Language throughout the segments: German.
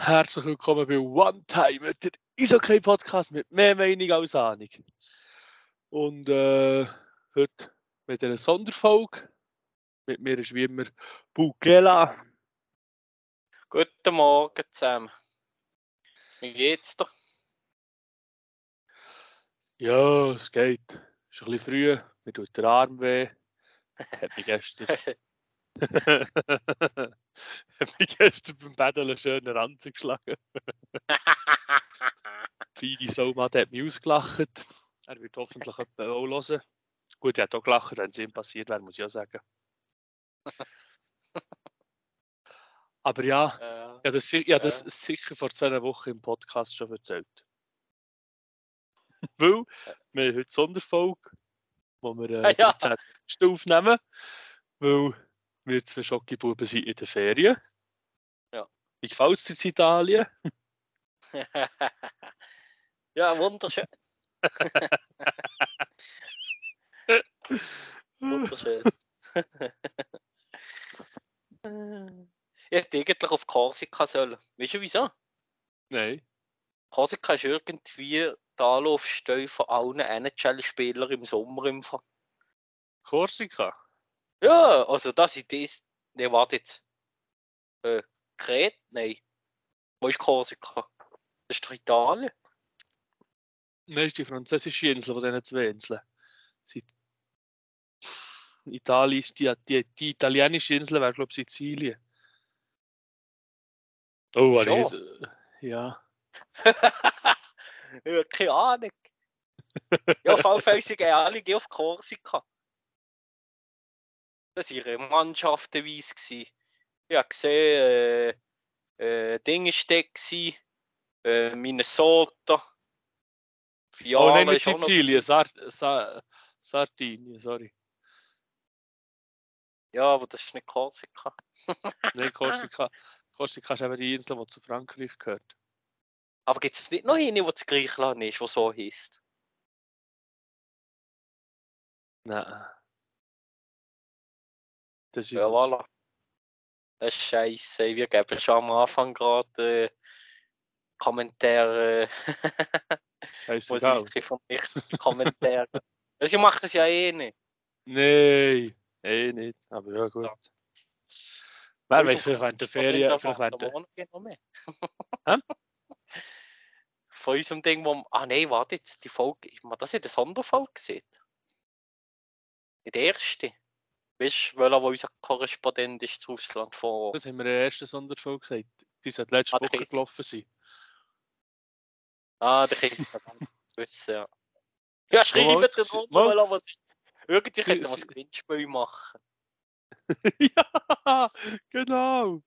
Herzlich willkommen bei One Time, der Isokay Podcast mit mehr Meinung als Ahnung. Und äh, heute mit einer Sonderfolge. Mit mir ist wie immer Bukela. Guten Morgen zusammen. Wie geht's dir? Ja, es geht. Ist ein bisschen früh, mir tut der Arm weh. Hat mich gestern, mich gestern beim Paddeln einen schönen Ranzen geschlagen. Feine Somat hat mich ausgelacht. Er wird hoffentlich jemand auch hören. Gut, er hat auch gelacht, wenn es ihm passiert wäre, muss ich ja sagen. Aber ja, Ja, ja, das, habe das Ja. sicher vor zwei Wochen im Podcast schon erzählt. Weil wir haben heute Sonderfolge, wo wir äh, ja. 13. aufnehmen. Weil wir zwei Schokibuben sind in der Ferien. Ja. Wie gefällt es in Italien? ja wunderschön. Wunderschön. ich hätte eigentlich auf Korsika sollen. Weißt du wieso? Nein. Korsika ist irgendwie die Anlaufstelle von allen NHL-Spielern im Sommer im Fall. Korsika? Ja, also das ist das. Ne, warte jetzt. Äh, Kret? Nein. Wo ist Korsika? Das ist doch Italien. Nein, das ist die französische Insel von diesen zwei Inseln. Sie Italien ist die, die, die italienische Insel wäre, glaube ich, Sizilien. Oh, Schon? also, ja. ja, keine Ahnung. Ja, auf jeden Fall sind alle auf Korsika. Das war ihre Mannschaftenweise. gewesen. Ich habe gesehen, äh, äh, Ding war gewesen, äh, Minnesota. oh Fiala nein, nicht Sizilien. Sar Sar Sardinien, sorry. Ja, aber das ist nicht Korsika. Nein, Korsika, Korsika ist eben die Insel, die zu Frankreich gehört. Aber gibt es nicht noch eine, die zu Griechenland ist, die so heisst? Nein. Das ist Ja, voilà. Das ist scheiße. Wir geben schon am Anfang gerade äh, Kommentare. Ich von nicht Kommentare. Also, ich mache das ja eh nicht. Nein, eh nicht. Aber ja, gut. Wer weiß, vielleicht während der Ferien, vielleicht während der... Hä? Von unserem Ding, wo. Ah nein, warte jetzt, die Folge. Ist man das in der Sonderfolge gesehen? In der ersten. Weißt du, welcher, wo unser Korrespondent ist zu Russland vor. Das haben wir in der ersten Sonderfolge gesagt. Die sollte letzte Ah, der Woche gelaufen sein. Ah, der Chris hat dann wissen, ja. Ja, schreibt den weil was ist. Irgendwie könnte man ein Gewinnspiel machen. ja, genau.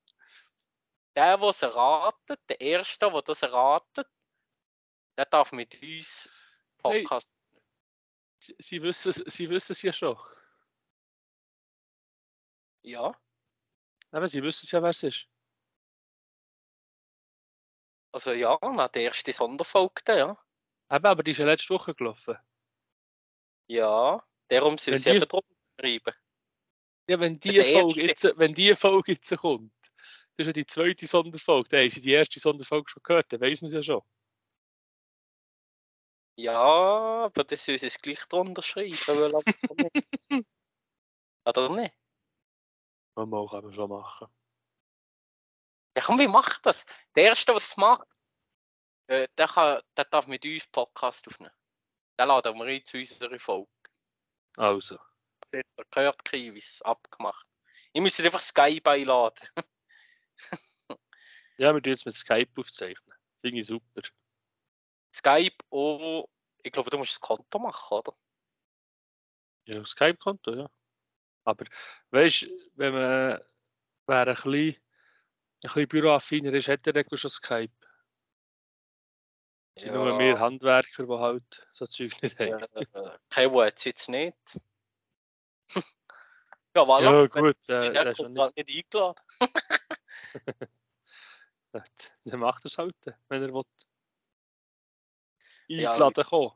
Der, der es erratet, der Erste, der das erratet, der darf mit uns Hey. Podcast. Sie, sie, wissen, es- sie wissen es ja schon. Ja, Aber sie wissen es ja, wer es ist. also ja, na, der erste Sonderfolge, der, ja. Eben, aber die ist ja letzte Woche gelaufen. Ja, darum soll sie die- eben drum schreiben. Ja, wenn die, Der Folge erste. jetzt, wenn die Folge jetzt kommt, das ist ja die zweite Sonderfolge, dann haben sie die erste Sonderfolge schon gehört, dann weiss man es ja schon. Ja, aber das soll sie es gleich drunter schreiben, weil. Oder nicht? Mal kann man schon machen. Ja, komm, wie macht das? Der Erste, der das macht, äh, der, kann, der darf mit uns Podcast aufnehmen. Den laden wir ein zu unserer Folge. Also. Das er gehört, Kiwis, abgemacht. Ich müsste einfach Skype einladen. Ja, wir tun jetzt mit Skype aufzeichnen. Finde ich super. Skype und ich glaube, du musst ein Konto machen, oder? Ja, Skype-Konto, ja. Aber weißt du, wenn man wer ein bisschen, ein bisschen büroaffiner ist, hat er schon Skype. Es sind nur wir Handwerker, die halt so Zeug nicht haben. Äh, kein Wort jetzt nicht. ja, voilà. Ja, gut, äh, Der das ist nicht, halt nicht eingeladen. dann macht er es halt, wenn er will. Ja, Eingeladen das- kommen.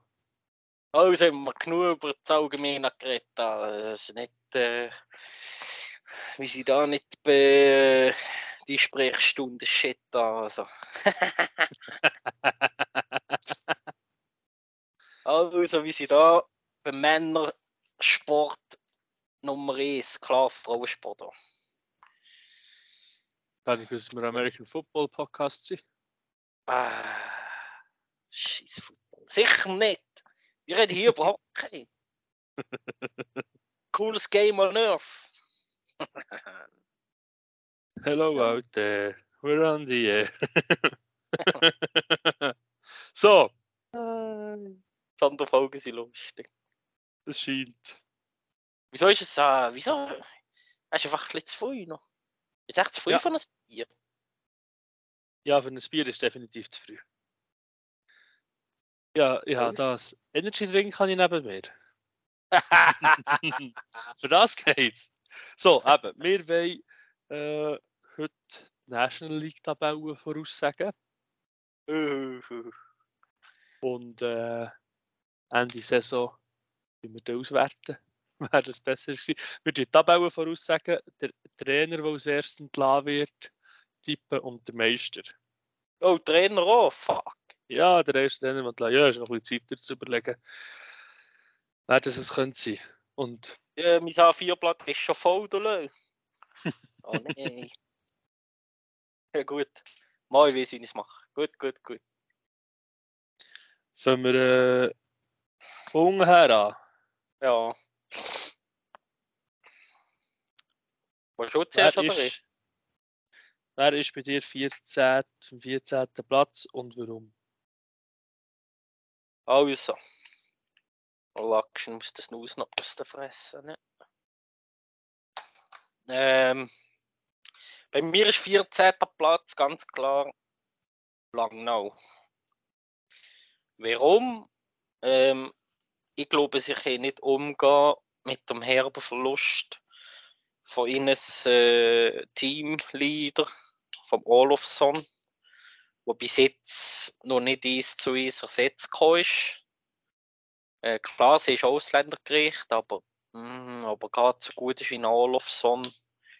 Also haben wir genug über das Allgemeine geredet. da. Es ist nicht, äh, wie sie da nicht be die Sprechstunde Shit da. Also. also, wie sie da beim Männersport Nummer 1, klar, Frauensport da. Dann ich wir American Football Podcast sind. Ah, Scheiß Football. Sicher nicht. Wir reden hier über Hockey. Cooles Game on Earth. Hello out there. We're on the air. so, Sonderfolgen sind lustig. es scheint. Wieso ist es äh, wieso? Hast du einfach ein bisschen zu früh noch? Ist echt zu früh Ja. von einem Bier? Ja, für ein Bier ist definitiv zu früh. Ja, ja, das Energy Drink kann ich neben mir. Für das geht's. So, eben, wir wollen äh, heute die National League Tabellen voraussagen und äh, Ende Saison wir die auswerten, wer das besser ist. Wir die Tabellen voraussagen, der Trainer, der als erstes entlassen wird, tippen und der Meister. oh, Trainer auch, fuck. Ja, der erste Trainer, der entlassen, ja, ist noch ein bisschen Zeit zu überlegen, wer das es könnte sein. Und Ja, mein A4-Blatt ist schon voll, Lö. Oh nein. ja gut. Mal, ich weiß, wie ich es mache. Gut, gut, gut. fangen wir äh, her an. Ja. Was schon zuerst oder ist, wer ist bei dir 14, vom 14. Platz und warum? Also. Lackschen muss das Nuss noch aus der Fresse, ne? Ähm, bei mir ist 14. Platz ganz klar Langnau. Warum? Ähm, ich glaube, sie können nicht umgehen mit dem herben Verlust von ihnen äh, Teamleader, vom Olofsson, der bis jetzt noch nicht eins zu eins ersetzt ist. Äh, klar, sie ist Ausländergericht, aber, mm, aber gerade so gut ist wie ein Olofsson,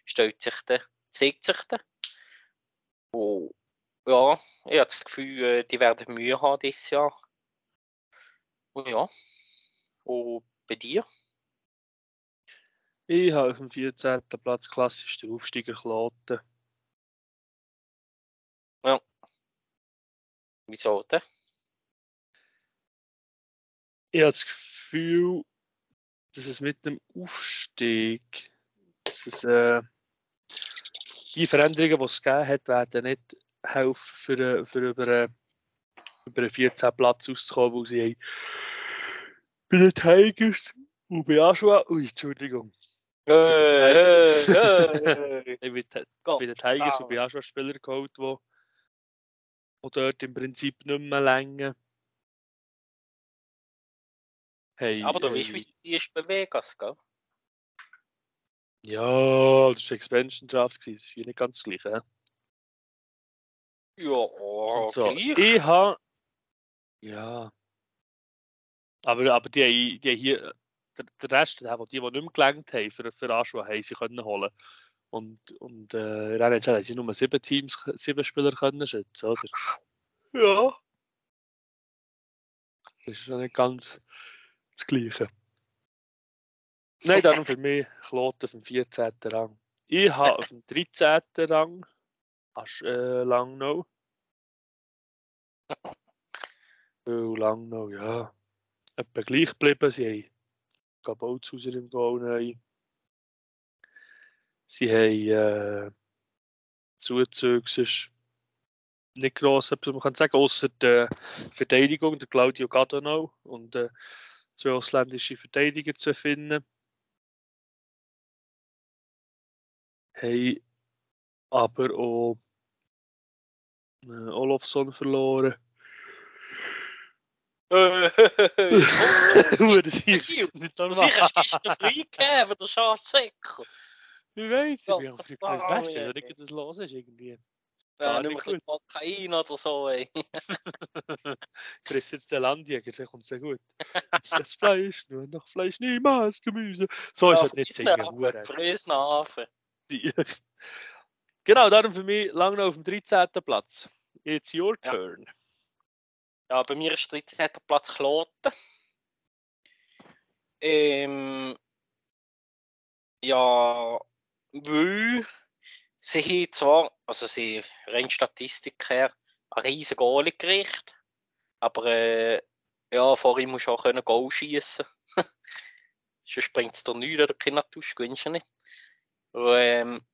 stellt sich der, zeigt sich der. Und, ja, ich habe das Gefühl, äh, die werden Mühe haben dieses Jahr. Und ja. Und bei dir? Ich habe auf dem 14. Platz klassisch den Aufsteiger Kloten. Wieso denn? Ich habe das Gefühl, dass es mit dem Aufstieg, dass es, äh, die Veränderungen, die es gegeben hat, werden nicht helfen, für, für über, äh, über einen 14. Platz auszukommen, weil sie haben bei den Tigers und bei Aschua, ui, Entschuldigung, Äh, äh, äh, ich bin bei den Tigers und bei. Aschua Spieler geholt, die, die dort im Prinzip nicht mehr länger Hey, Aber du hey. weißt, wie die ist bei Vegas, gell? Ja, das war Expansion Draft, das ist hier nicht ganz das gleiche. hä? Ja, oh, so. gleich. Ich habe. Ja. Aber, aber die, die hier. Der, der Rest, die, die, die nicht mehr gelangt haben für, für Aschua, haben sie können holen. Und, und äh, in der NHL haben sie nur sieben Teams, sieben Spieler können schützen, oder? Ja. Das ist schon nicht ganz das Gleiche. Nein, darum für mich Kloten auf dem 14. Rang. Ich habe auf dem 13. Rang Asch, äh, Langnau. Oh, Langnau, ja. Etwa gleich geblieben. Sie haben Gabautzhauser im Goal neu. Sie haben äh, Zuzüge, sonst nicht gross etwas, man kann sagen, außer der Verteidigung, der Claudio Gadonau und äh, zwei ausländische Verteidiger zu finden. Haben aber auch äh, Olofsson verloren. Äh, ist Sicher, nicht normal. Sicher du gestern freigegeben, der Schafsäcker. Ich weiß, ich bin auf die ey. wenn nicht das los ist irgendwie. Ja, nicht nicht mehr Kokain oder so, ey. Chris jetzt der Landjäger, der kommt sehr gut. Das Fleisch, nur noch Fleisch, niemals Gemüse. So ist Ja, es nicht Friesnafen, singen. Friesnafen. Die- Genau, darum für mich lange noch auf dem 13. Platz. It's your Ja. turn. Ja, bei mir ist 13. Platz Kloten. Ähm, ja, weil sie haben zwar, also sie rein Statistik her, ein riesen Goal gekriegt, aber äh, ja, vor ihm musst du auch können Goal schießen. Sonst bringt es dir nichts, oder Kindertusch, gewinnst du nicht. Und, ähm,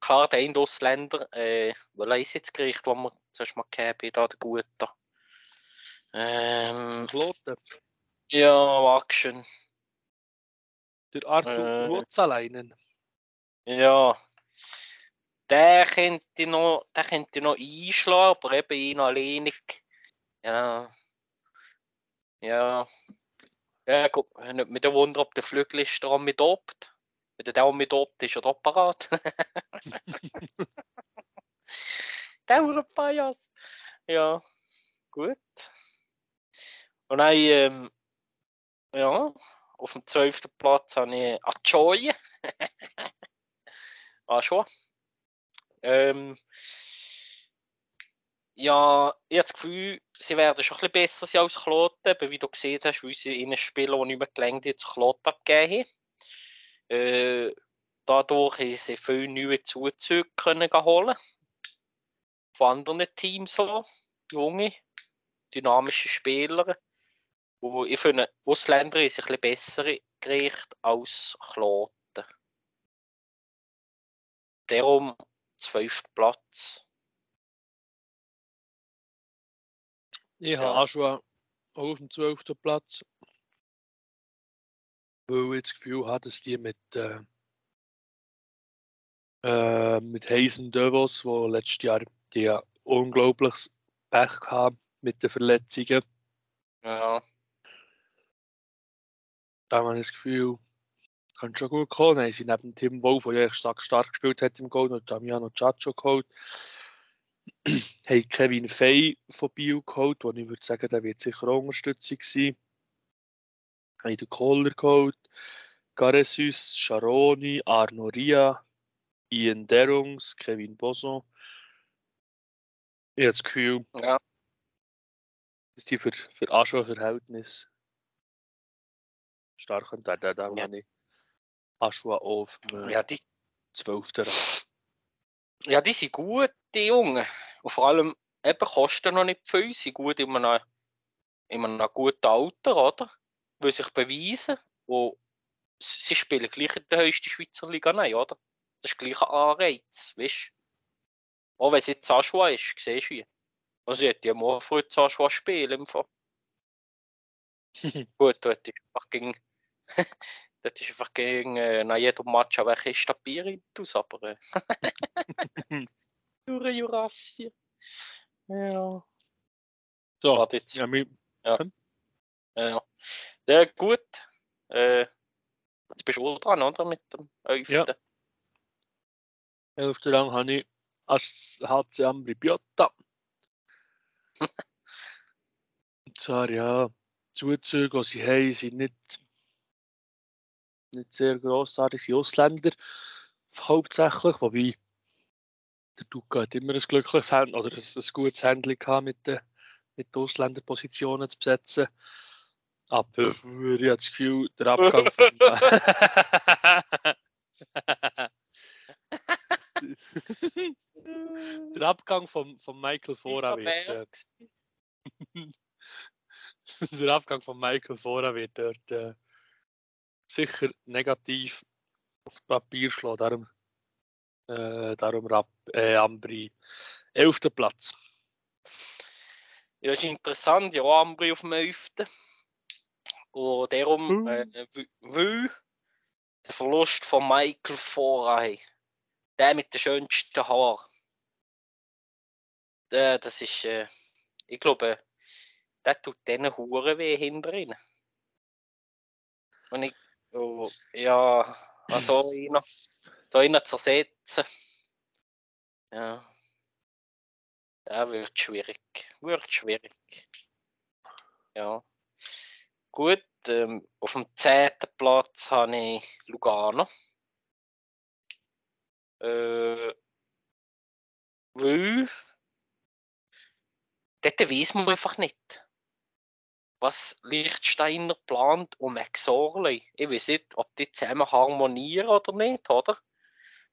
klar, der eine Ausländer, äh, weil ist jetzt gekriegt, wo wir zuerst mal gehabt haben, da der Gute. Ähm, Kloten. ja, schön. Der Arthur Äh. Ruotsalainen. Ja. Der könnte noch, der könnte noch einschlagen, aber eben ihn alleinig. Ja. Ja. Ja, gut, nicht mit dem Wunder, ob der Flügel ist daran mit obt. Wenn der auch mit obt ist, er doch parat. der Uhrenpajas. Ja, gut. Und dann, ähm, ja, auf dem 12. Platz habe ich Achoy. ah, schon. Ähm, ja, ich habe das Gefühl, sie werden schon ein bisschen besser sein als Kloten, aber wie du gesehen hast, weil sie in Spielen, die nicht mehr gelangt zu Kloten abgegeben haben. Äh, dadurch haben sie viele neue Zuzüge können holen Von anderen Teams so, junge, dynamische Spieler. Und ich finde, Ausländer ist ein bisschen besser gerichtet als Kloten. Darum 12. Platz. Ich Ja. habe auch schon auch auf dem 12. Platz. Weil ich das Gefühl habe, dass die mit, äh, äh, mit Hazen Devos, wo letztes Jahr die unglaubliches Pech haben mit den Verletzungen, Ja, da habe ich das Gefühl, kann schon gut kommen. Dann haben sie neben Tim Wolf, der ja stark, stark gespielt hat im Goal, noch Damiano Ciaccio geholt. haben Kevin Fey von Bio geholt, wo ich würde sagen, der wird sicher auch Unterstützung sein. Haben den Kohler geholt, Garesus, Sharoni, Arno Ria, Ian Derungs, Kevin Boson. Ich habe das Gefühl, ja, dass die für, für Aschua-Verhältnis stark sind. Da, da, da Ja. ich Aschua auf ja, die, 12. Rang. ja, die sind gut, die Jungen. Und vor allem eben kosten noch nicht viel, sind gut in einem, in einem guten Alter, oder? Will sich beweisen. Und sie spielen gleich in der höchsten Schweizer Liga rein, oder? Das ist gleich ein Anreiz, weißt du? Auch wenn es jetzt Aschua ist, siehst du wie. Also ich hätte ja mal früher zu Aschua spielen im Fall. Gut, dort ist einfach gegen. dort ist einfach gegen äh, nach jedem Match auch ein Kiste Bier aus, aber. Äh, Jura Jurassier. Ja. So, Warte jetzt. ja, mi- Ja. ja, gut. Äh, jetzt bist du auch dran, oder? Mit dem 11. Ja. 11. Rang habe ich als HC Ambri Piotta. Und zwar, ja, Zuzüge, die sie haben, sind nicht, nicht sehr grossartig, sind Ausländer hauptsächlich, wobei der Duca hat immer ein glückliches Hand oder ein, ein gutes Handling gehabt, mit den, mit den Ausländerpositionen zu besetzen. Aber ich habe das Gefühl, der Abgang von... der Abgang von, von Michael Fora wird... Äh, der Abgang von Michael Fora wird dort äh, sicher negativ auf Papier schlagen. Darum, äh, darum Rap, äh, Ambri 11. Platz. Ja, ist interessant, ja, Ambri auf dem 11. Und darum, Mhm. äh, weil der Verlust von Michael Foray, der mit den schönsten Haaren, der, das ist, äh, ich glaube, der tut diesen Huren weh hinter ihnen. Und ich, oh, ja, also ihn, so ihn zu ersetzen, ja, der wird schwierig, wird schwierig. Ja. Gut, ähm, auf dem 10. Platz habe ich Lugano. Äh, weil dort weiss man einfach nicht, was Lichtsteiner plant um Exorley. Ich weiß nicht, ob die zusammen harmonieren oder nicht, oder?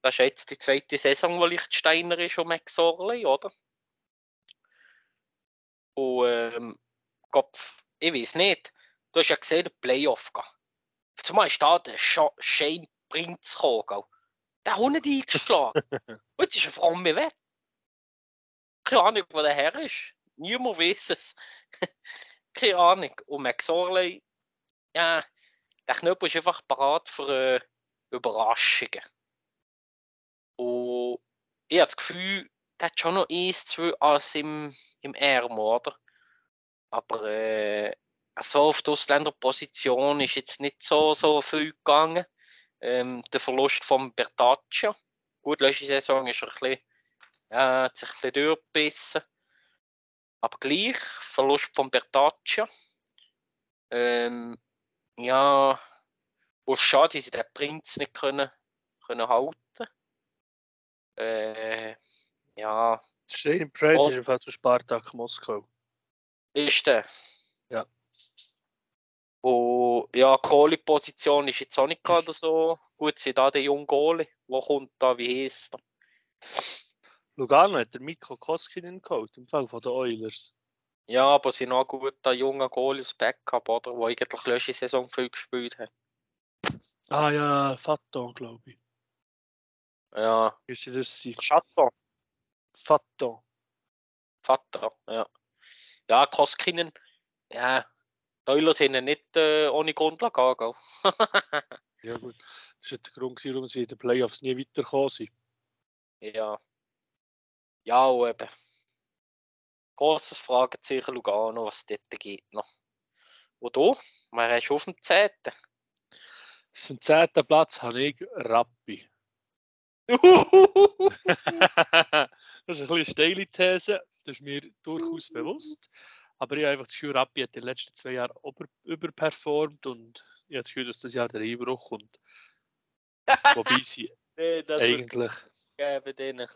Das ist jetzt die zweite Saison, wo Lichtsteiner ist um Exorley, oder? Und ähm, Kopf, ich weiß nicht. Du hast ja gesehen, der Playoff. gell. Zumal ist da der Scha- Shane Prinz gekommen. Der hat nicht eingeschlagen. Und jetzt ist er vor mir weg. Keine Ahnung, wo der her ist. Niemand weiß es. Keine Ahnung. Und Max Orley, ja, der Knöpel ist einfach parat für äh, Überraschungen. Und ich habe das Gefühl, der hat schon noch eins, zwei Ass im, im Ärmel, oder? Aber äh, so auf die Ausländerposition ist jetzt nicht so, so viel gegangen. Ähm, der Verlust von Bertaccia. Gut, letzte Saison ist er ein bisschen, ja, hat sich ein bisschen durchgebissen. Aber gleich, Verlust von Bertaccia. Ähm, ja, wo schade, dass sie den Prinz nicht können, können halten. Äh, ja, Shane Pratt Oh. ist einfach zu Spartak Moskau. ist der. Ja. Und ja, Goalie-Position ist jetzt auch nicht gerade so gut. Sie da der junge Goalie, wo kommt da, wie heisst er? Lugano hat der Mikko Koskinen geholt, im Fall von den Oilers. Ja, aber sie noch ein guter junger Goalie aus Backup, oder? Der eigentlich letzte Saison viel gespielt hat. Ah ja, Faton, glaube ich. Ja, Wie sie das sein? Chaton, Faton. Vater, ja. Ja, Koskinen, ja, die Oilers sind ja nicht äh, ohne Grundlage angegangen. Ja gut. Das war der Grund, warum sie in den Playoffs nie weitergekommen sind. ja. Ja, und eben. Großes Fragezeichen Lugano, was dort geht noch. Und du? Wer ist auf dem 10. Zum zehnten Platz habe ich Rappi. das ist ein bisschen eine steile These, das ist mir durchaus bewusst. Aber ich habe einfach das Gefühl, Rappi hat in den letzten zwei Jahren über, überperformt und ich habe das Gefühl, dass das Jahr der Einbruch kommt. Wobei sie nee, eigentlich. geben denen.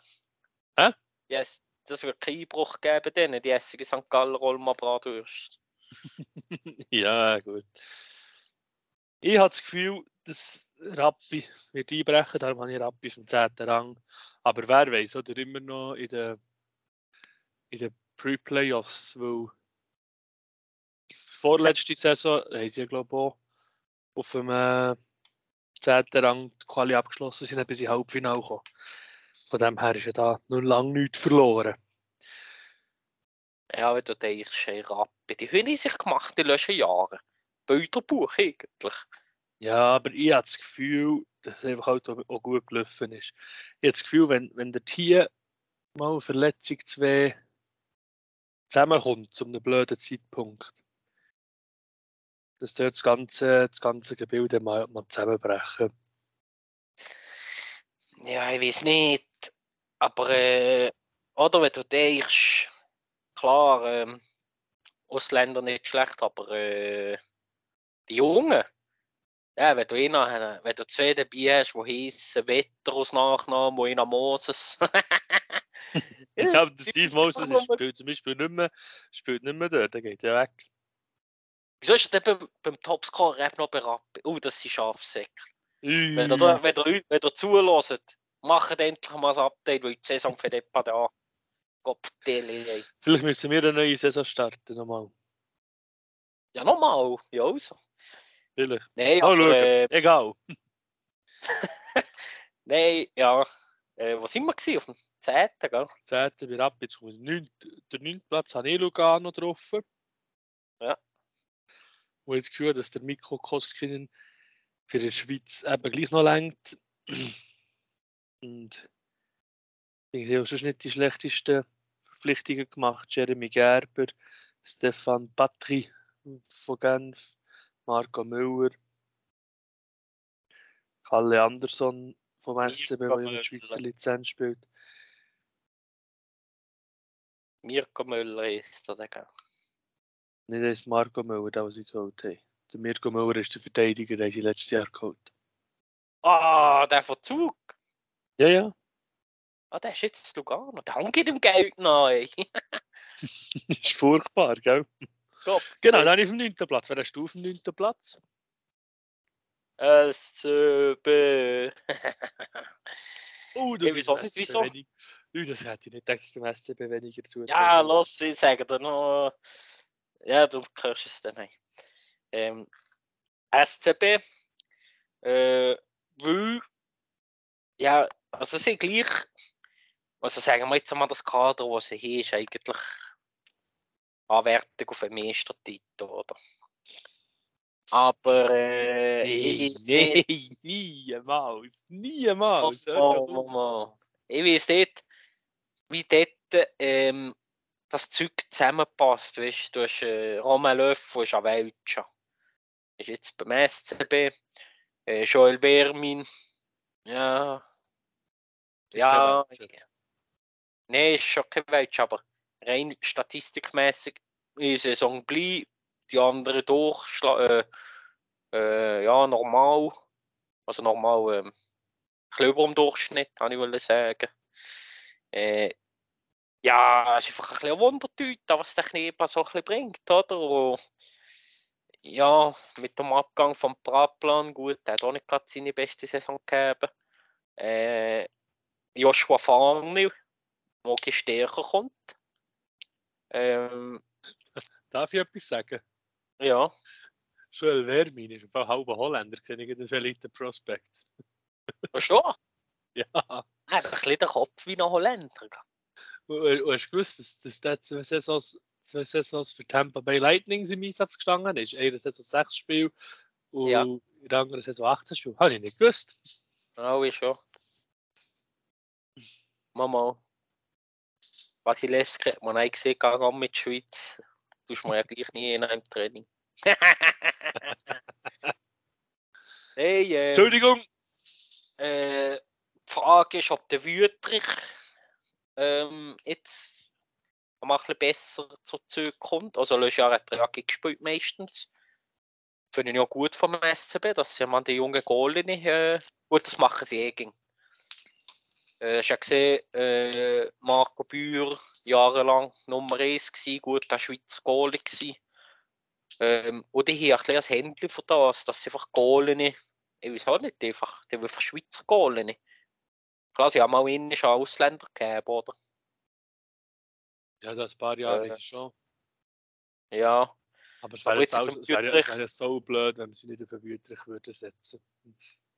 Hä? Yes, das wird keinen Einbruch geben denen, die essen St. Galler Rolma Bratwurst. ja, gut. Ich habe das Gefühl, dass Rappi wird einbrechen, darum habe ich Rappi dem 10. Rang. Aber wer weiß, oder immer noch in den, in den Pre-Playoffs, weil vorletzte Saison haben sie, glaube ich, auf dem äh, 10. Rang die Quali abgeschlossen, sind bis ins Halbfinale gekommen. Von dem her ist ja da noch lange nichts verloren. Ja, wenn du denkst, hey, Rappi, die haben sich gemacht in den letzten Jahren. Bilderbuch eigentlich. Ja, aber ich habe das Gefühl, dass es einfach halt auch gut gelaufen ist. Ich habe das Gefühl, wenn, wenn der hier mal eine Verletzung zwei zusammenkommt zu einem blöden Zeitpunkt, dass dort das ganze, das ganze Gebilde mal, mal zusammenbrechen. Ja, ich weiß nicht. Aber, äh, oder wenn du denkst, klar, ähm, Ausländer nicht schlecht, aber äh, die Jungen, ja, wenn du einen, wenn du zwei dabei hast, die heissen Wetter aus Nachnamen, wo einer Moses. Ja, aber der Steve Moses spielt zum Beispiel nicht mehr, spielt nicht mehr dort, der geht ja weg. Wieso ist er denn beim, beim Topscorer noch bei Rappi? Oh, das sind Scharfsäcke. Wenn ihr, wenn ihr, wenn ihr zuhört, macht endlich mal ein Update, weil die Saison für den da. Ey. Vielleicht müssen wir eine neue Saison starten nochmal. Ja, nochmal. Ja, also. Vielleicht. Nein, Mal aber, äh, Egal. nein, ja. Äh, wo sind wir gewesen? Auf dem 10. Gell? 10. bei Rappi, jetzt kommt der 9. Der 9. Platz habe ich Lugano getroffen. Ja. Wo ich das Gefühl dass der Mikro Koskinen für die Schweiz eben gleich noch lenkt. Und ich habe sonst nicht die schlechtesten Verpflichtungen gemacht. Jeremy Gerber, Stefan Patry von Genf, Marco Müller, Kalle Andersson vom SCB, der Müller. mit Schweizer Lizenz spielt. Mirko Müller ist da, gell? Nicht erst Marco Müller, den ich geholt habe. Der Mirko Müller ist der Verteidiger, den sie letztes Jahr geholt Ah, der von Zug. Ja, ja. Ah, der ist jetzt Lugano. Der geht ihm Geld das ist furchtbar, gell? Gott. Genau, dann auf dem 9. Platz. Wer hast du auf dem 9. Platz? SCB. Oh, Ja, wieso nicht, wieso? Wenig. Ui, das hätte ich nicht gedacht, dass du dem SCB weniger zu Ja, los, sie sagen dir noch. Ja, du hörst es dann nicht. Ähm, SCB, äh, weil, ja, also sie gleich, also sagen wir jetzt mal, das Kader, was sie hier ist, eigentlich Anwertung auf den Meistertitel, oder? Aber, äh, Nee, nicht- nee, niemals. Niemals. Oh, oh, oh. Ich weiß nicht, wie dort ähm, das Zeug zusammenpasst. Weißt, du hast äh, Romain Löffel, ist ein Welcher. Ist jetzt beim SCB. Äh, Joel Bermin. Ja. Ja. Nein, ist schon kein Welcher, aber rein statistikmäßig ist die Saison gleich. Die anderen durchschla äh, äh, ja, normal. Also normal, ähm, über dem Durchschnitt, kann ich sagen. Äh, ja, es ist einfach ein bisschen ein Wundertüte, was der Knebel so ein bisschen bringt, oder? Und, ja, mit dem Abgang vom Bratplan, gut, der hat auch nicht gerade seine beste Saison gegeben. Äh, Joshua Farnil, der ein stärker kommt. Ähm, Darf ich etwas sagen? ja, Joel Vermin ist ein halber Holländer, kenne ich den Elite Prospect. schon. Ja. Er hat ein bisschen den Kopf wie ein Holländer. Und, und hast du gewusst, dass, dass der zwei Saisons, zwei Saisons für Tampa Bay Lightning im Einsatz gestanden ist? Eine Saison sechs Spiele und Ja. in der anderen Saison 18 Spiele. Habe ich nicht gewusst. Ja, ist schon. Mama. Wasilewski hat man auch gesehen, gegangen mit der Schweiz. Tust man ja gleich nie in einem Training. hey, äh, Entschuldigung. äh, die Frage ist, ob der Wüterich ähm, jetzt mal ein bisschen besser zur Züge kommt. Also, Lejar hat er ja gespielt meistens. Finde ich ja gut vom SCB, dass sie mal die jungen Goalie nicht. Äh, gut, das machen sie eh. gegen. Äh, hast ja gesehen, äh, Marco Bühr jahrelang Nummer 1 gsi, gut, der Schweizer Goalie gsi. Ähm, und die haben ein das Händchen von das, dass sie einfach Goalie ich weiß auch nicht, einfach, die einfach Schweizer Goalie. Klar, sie haben auch indische Ausländer gegeben, oder? Ja, das ein paar Jahre Äh, ist schon. Ja, Aber es wäre jetzt auch, es wäre, es Wüterich- wäre so blöd, wenn wir sie nicht auf den Wüterich würden setzen.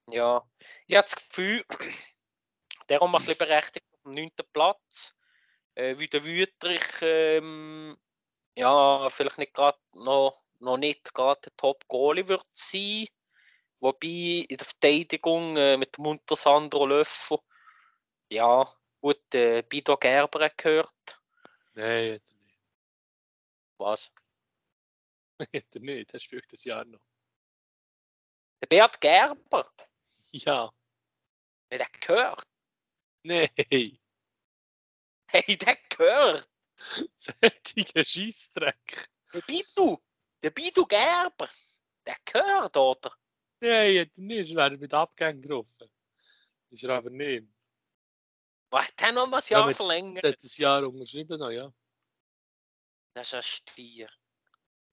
ja. Ich habe das Gefühl, der wir ein bisschen berechtigt auf dem 9. Platz. Äh, wie der Wüterich, ähm, ja, vielleicht nicht gerade noch, noch nicht gerade der Top-Goalie wird sein. Wobei in der Verteidigung äh, mit dem Unter Sandro Löffel, ja, gut, äh, Bido Gerber hat gehört. Nein, hat er nicht. Was? Hat er nicht. Er spielt das Jahr noch. Der Bert Gerber, Ja. der hat gehört. Nein. Hey, der gehört. Sättiger Scheissdreck. Der Bidu, der Bidu Gerber, der gehört, oder? Nein, hat er nicht. Er wäre mit Abgängen getroffen. Ist er aber nicht. Was hat der noch mal ein Ja, Jahr mit- verlängert? Er hat das Jahr unterschrieben noch, ja. Das ist ein Stier.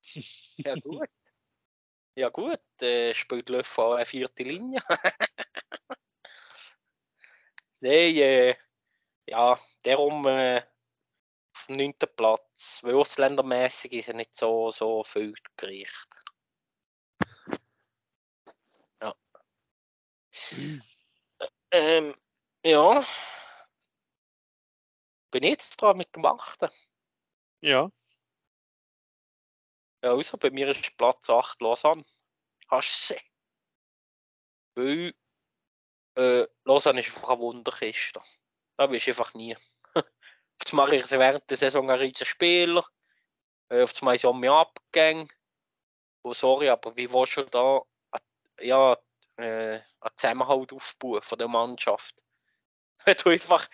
Ja, gut. Ja, gut, äh, spielt Löffel eine vierte Linie. Nein, äh, ja, darum äh, auf dem 9. Platz. Weil ausländermäßig ist er nicht so, so viel gerichtet. Ja. ähm, ja. Bin ich jetzt dran mit dem 8. Ja. Ja, also bei mir ist Platz 8 Lausanne. Hast du sie? Weil äh, Lausanne ist einfach eine Wunderkiste. Da bist du einfach nie. Jetzt mache ich während der Saison ein riesen Spieler. Äh, auf sind wir Abgänge. Oh, sorry, aber wie willst du da ja, äh, einen Zusammenhalt aufbauen von der Mannschaft? Wenn du einfach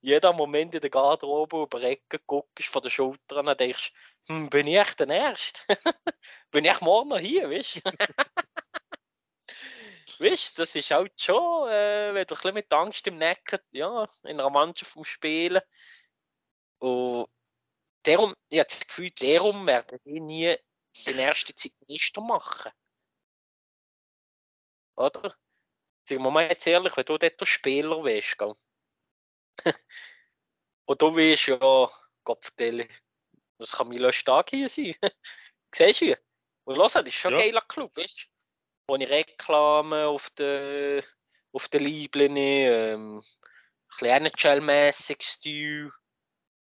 jeden Moment in der Garderobe über die Ecke guckst, von den Schultern und denkst, hm, bin ich echt der Erste? bin ich morgen noch hier, weißt du? Weißt das ist halt schon, äh, wenn du ein bisschen mit Angst im Nacken, ja, in einer Mannschaft vom Spielen. Und darum, ich habe das Gefühl, darum werden die nie den ersten Zeit Meister machen. Oder? Sagen wir mal jetzt ehrlich, wenn du dort der Spieler wärst, gell? Und du weißt ja, Kopfdelle, das kann Milo stark hier sein. Siehst du? Und los, das ist schon Ja. ein geiler Club, weißt du? Wo Reklame auf der auf der Liebline, ähm, kleine mäßig Stil.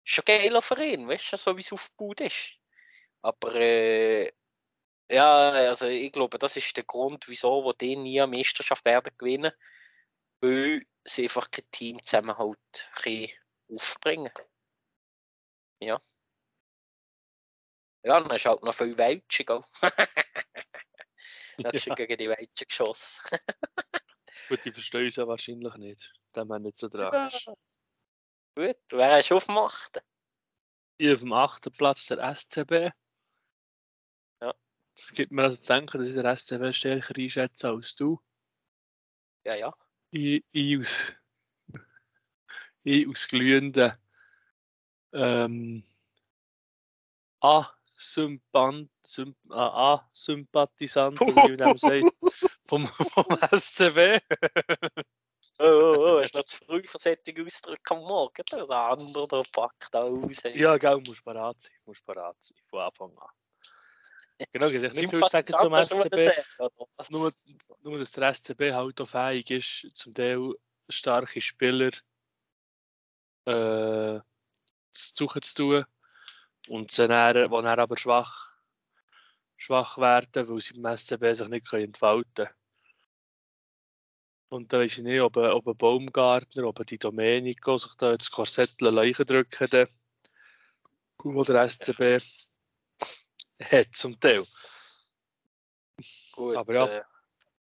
Ist schon ein geiler Verein, weißt du, so wie es aufgebaut ist. Aber äh, ja, also ich glaube, das ist der Grund, wieso wo die nie eine Meisterschaft werden gewinnen, weil sie einfach kein Team Zusammenhalt aufbringen. Ja. Ja, dann ist halt noch viel Welschen, hast du Ja. gegen die Welschen geschossen. Gut, die verstehen uns ja wahrscheinlich nicht. Da man nicht so dran ist. Gut, wer hast du aufgemacht? Ich auf dem achten Platz der SCB. Ja. Das gibt mir also zu denken, dass ich den SCB stärker einschätze als du. Ja, ja. Ich, ich aus, ich aus glühenden ähm, A-Sympant, Symp A-Sympathisant, oder wie man sagt, vom, vom SCB. Oh, oh, oh, hast du noch zu früh für solche Ausdrücke am Morgen? Der andere, der packt aus. ey. Ja, gell, musst parat sein, musst parat sein, von Anfang an. Genau, ich nicht viel sagen zum Sympathisant, SCB. Nur, nur, dass der SCB halt auch fähig ist, zum Teil starke Spieler äh, zu suchen zu tun. Und sie dann, die dann aber schwach, schwach werden, weil sie beim SCB sich nicht können entfalten können. Und da weiß ich nicht, ob, ein- ob ein Baumgartner, ob die Domenico sich da das Korsett leichen drücken wo der SCB hat zum Teil. Gut, aber ja. äh,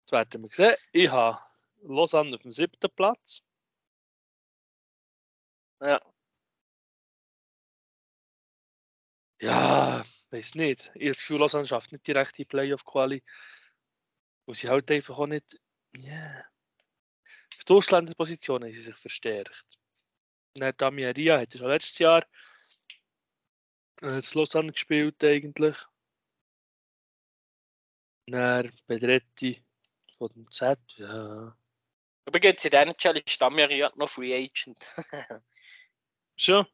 Das werden wir sehen. Ich habe Lausanne auf dem siebten Platz. ja. Ja, weiß nicht. Ich habe das Gefühl, Lausanne schafft nicht direkt die Playoff-Quali. Und sie halt einfach auch nicht. Ja. Auf der Ausländerposition haben sie sich verstärkt. Dann Damian Ria hat schon letztes Jahr äh, das Lausanne gespielt eigentlich. Dann Bedretti von dem Z. Ja. Übrigens, in dieser Challenge ist Damian noch Free Agent. Schon?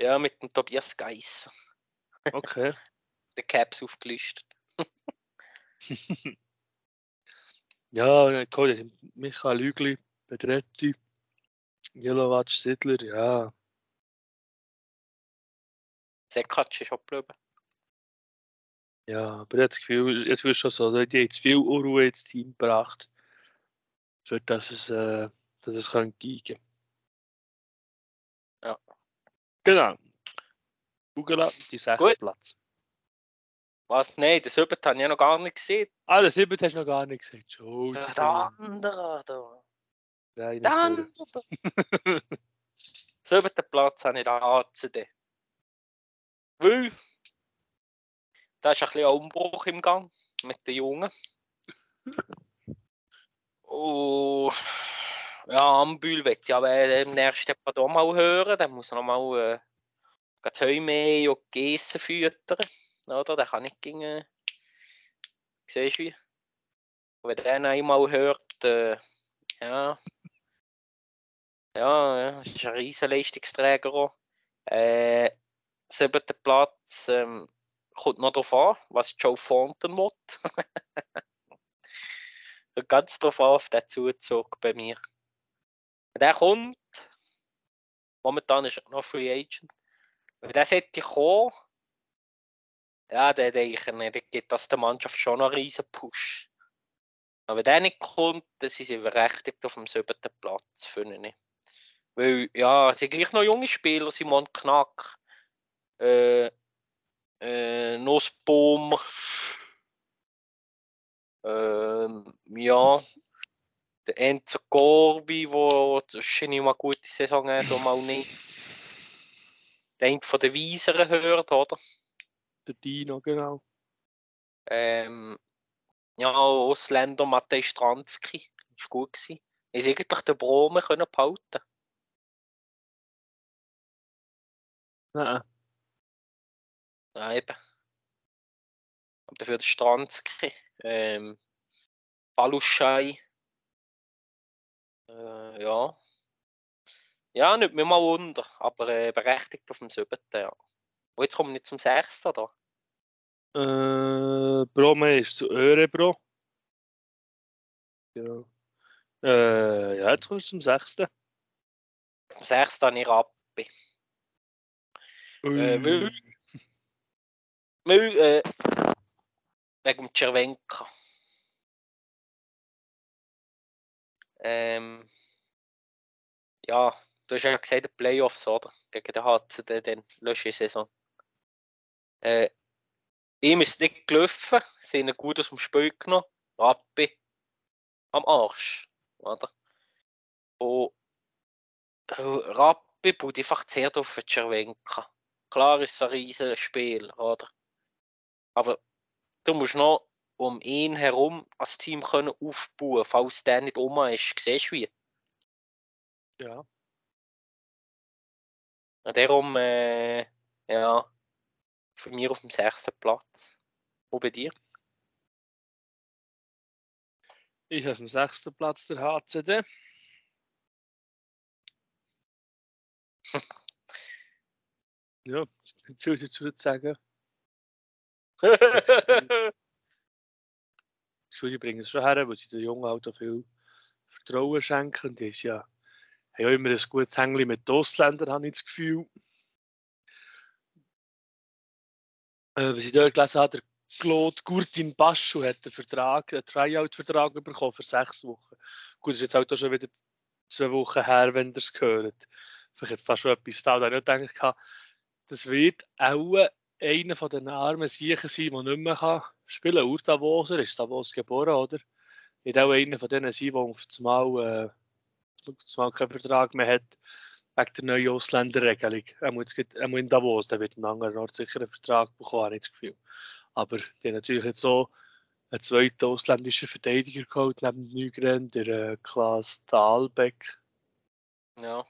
ja, mit dem Tobias Geiss. Okay. Der Caps aufgelistet. Ja, cool, das sind Michael Hügli, Bedretti, Jelovac, Sidler, ja. Sekatsch ist abgeblieben. Ja, aber das Gefühl, jetzt wirst schon so, die haben zu viel Unruhe ins Team gebracht, für dass es, äh, dass es kann gehen Ja. Genau. Ugala, die sechste Gut. Platz. Was? Nein, das Übet habe ich ja noch gar nicht gesehen. Ah, der siebte hast du noch gar nicht gesagt. Schon. Der, der andere da. Nein, Der andere. Siebten Platz habe ich da ACD. Weil da ist ein bisschen ein Umbruch im Gang mit den Jungen. Oh, ja, Ambül wird ja im nächsten Part auch mal hören. Der muss noch mal äh, mehr und Geissen füttern. Oder? Der kann nicht gegen. Äh, siehst du wie? Wenn der einmal hört, äh, ja. Ja, ist ein riesen Leistungsträger auch. Äh, siebter Platz ähm, kommt noch darauf an, was Joe Fonten will. Ganz drauf an, auf den Zuzug bei mir. Der kommt, momentan ist er noch Free Agent. Wenn der sollte kommen, ja, dann denke ich, dann gibt das der Mannschaft schon einen riesen Push. Aber wenn der nicht kommt, dann sind sie berechtigt auf dem siebten Platz, finde ich. Weil, ja, es sind gleich noch junge Spieler, Simon Knack, äh, äh, Nussbaum, ähm, ja, der Enzo Corbi, wo wahrscheinlich mal eine gute Saison hat, mal nicht. Der eine von den Weiseren hört, oder? Der Dino, genau. Ähm, Ja, Ausländer Matej Stranski. Ist gut gewesen. Ist eigentlich den Brome können behalten. Nein. Ja, eben. Und dafür der Stranski. Ähm, Baluschei. Äh, ja. Ja, nicht mir mal wunder, aber äh, berechtigt auf dem siebten, ja. Und jetzt kommen wir nicht zum sechsten, da. Äh, Brome ist zu Örebro. Ja. Äh, ja, jetzt kommst du zum sechsten. Am sechsten habe ich Rappi. Äh, weil, weil, äh, wegen Cervenka. Ähm, ja, du hast ja gesagt, die Playoffs, oder? Gegen den HCD, dann lösche ich Saison. Äh, ihm ist es nicht gelaufen, sie haben ihn gut aus dem Spiel genommen. Rappi am Arsch, oder? Und äh, Rappi baut einfach sehr auf Cervenka. Klar ist es ein riesiges Spiel, oder? Aber du musst noch um ihn herum als Team können aufbauen, falls der nicht um ist. Siehst du wie? Ja. Und darum, äh, ja, für mich auf dem sechsten Platz. Wo bei dir? Ich habe am sechsten Platz der HCD. ja, nicht viel dazu zu sagen. Die Schule bringen es schon her, weil sie den Jungen halt auch viel Vertrauen schenken. Die ist ja, haben ja immer ein gutes Hängli mit den Ausländern, habe ich das Gefühl. Äh, was ich dort gelesen habe, der Claude Gurtin Baschu hat einen Vertrag, einen Tryout-Vertrag bekommen für sechs Wochen. Gut, das ist jetzt halt auch schon wieder zwei Wochen her, wenn ihr es gehört. Vielleicht jetzt da schon etwas da, da ich nicht gedacht das wird auch einer von den armen Siechen sein, der nicht mehr spielen kann. Ur-Davoser ist Davos geboren, oder? Wird auch einer von denen sein, der auf einmal, äh, mal keinen Vertrag mehr hat, wegen der neuen Ausländerregelung. Er muss, er muss in Davos, der wird einen anderen Ort sicher einen Vertrag bekommen, habe ich das Gefühl. Aber die haben natürlich jetzt so einen zweiten ausländischen Verteidiger geholt, neben Nygren, der äh, Klaas Dahlbeck. Ja.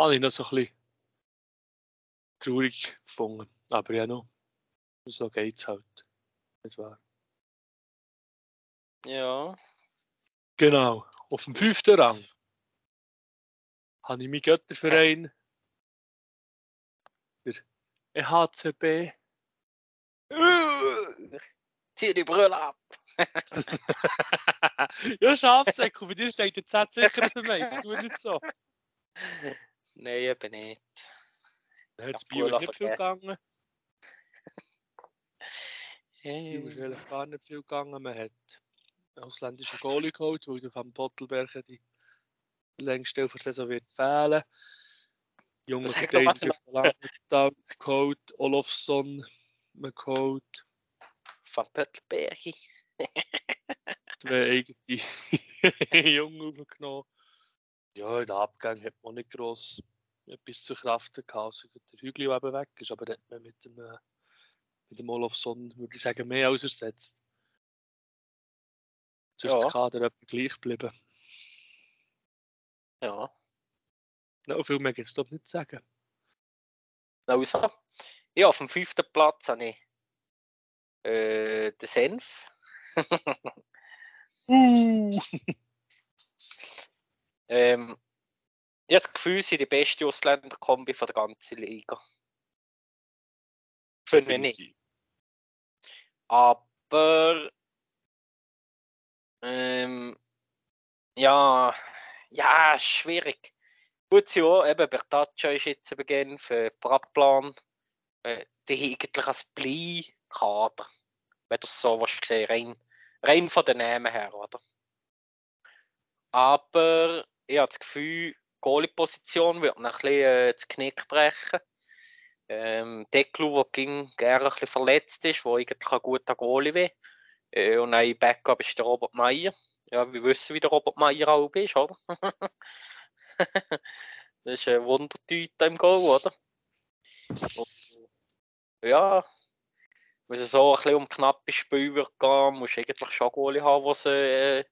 Habe ich noch so ein bisschen traurig gefunden. Aber ja, noch. So geht's halt. Nicht wahr? Ja. Genau. Auf dem fünften Rang habe ich meinen Götterverein, der EHCB. Zieh die Brille ab. ja, Schafsäck, bei dir steht der Z sicher für mich. Das tut nicht so. Nein, eben nicht. Jetzt hab Bio ist nicht viel gegangen. Bio ist eigentlich gar nicht viel gegangen. Man hat einen ausländischen Goalie geholt, weil der Van Pottelberg die längste der Saison wird fehlen. Junge Verteidiger geholt, Olofsson man geholt, Van Pöttelbergi. zwei eigene Jungen aufgenommen. Ja, in den Abgang hat man nicht gross etwas zu kraften gehabt, außer der Hügel, der eben weg ist, aber da hat man mit dem, äh, mit dem Olofsson, würde ich sagen, mehr als ersetzt. Sonst ist Ja. der Kader etwa gleich geblieben. Ja. Noch viel mehr gibt es doch nicht zu sagen. Also, ja, auf dem fünften Platz habe ich äh, den Senf. Uh. ähm, ich habe das Gefühl, sie sind die beste Ausländerkombi von der ganzen Liga. Finde ich nicht. Aber ähm, ja, ja, schwierig. Gut, ja, eben Bertaccia ist jetzt Beginn für Bratplan. Äh, die eigentlich als Blei-Kader. Wenn du so willst sehen, rein, rein von den Namen her, oder? Aber ich habe das Gefühl, die Goalie-Position wird noch ein bisschen äh, das Knick brechen. Ähm, Deklu, der ging gerne ein bisschen verletzt ist, der eigentlich ein guter Goalie wäre. Äh, und ein Backup ist der Robert Meyer. Ja, wir wissen, wie der Robert Meyer auch ist, oder? das ist ein Wundertüte im Goal, oder? Und, ja, wenn es so ein bisschen um knappe Spiel wird gehen, musst du eigentlich schon Goalie haben, was äh,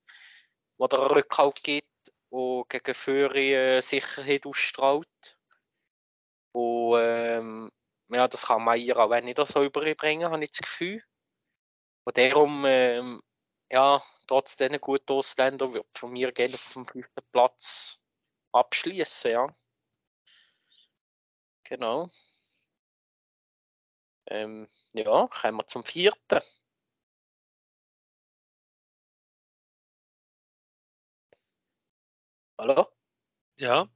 wo Rückhalt gibt und gegen Führer äh, Sicherheit ausstrahlt. Und ähm, ja, das kann Meier auch nicht so überbringen, habe ich das Gefühl. Und darum, ähm, ja, trotz diesen guten Ausländer wird von mir gerne auf dem fünften Platz abschließen, ja. Genau. Ähm, ja, kommen wir zum vierten. Hallo? Ja.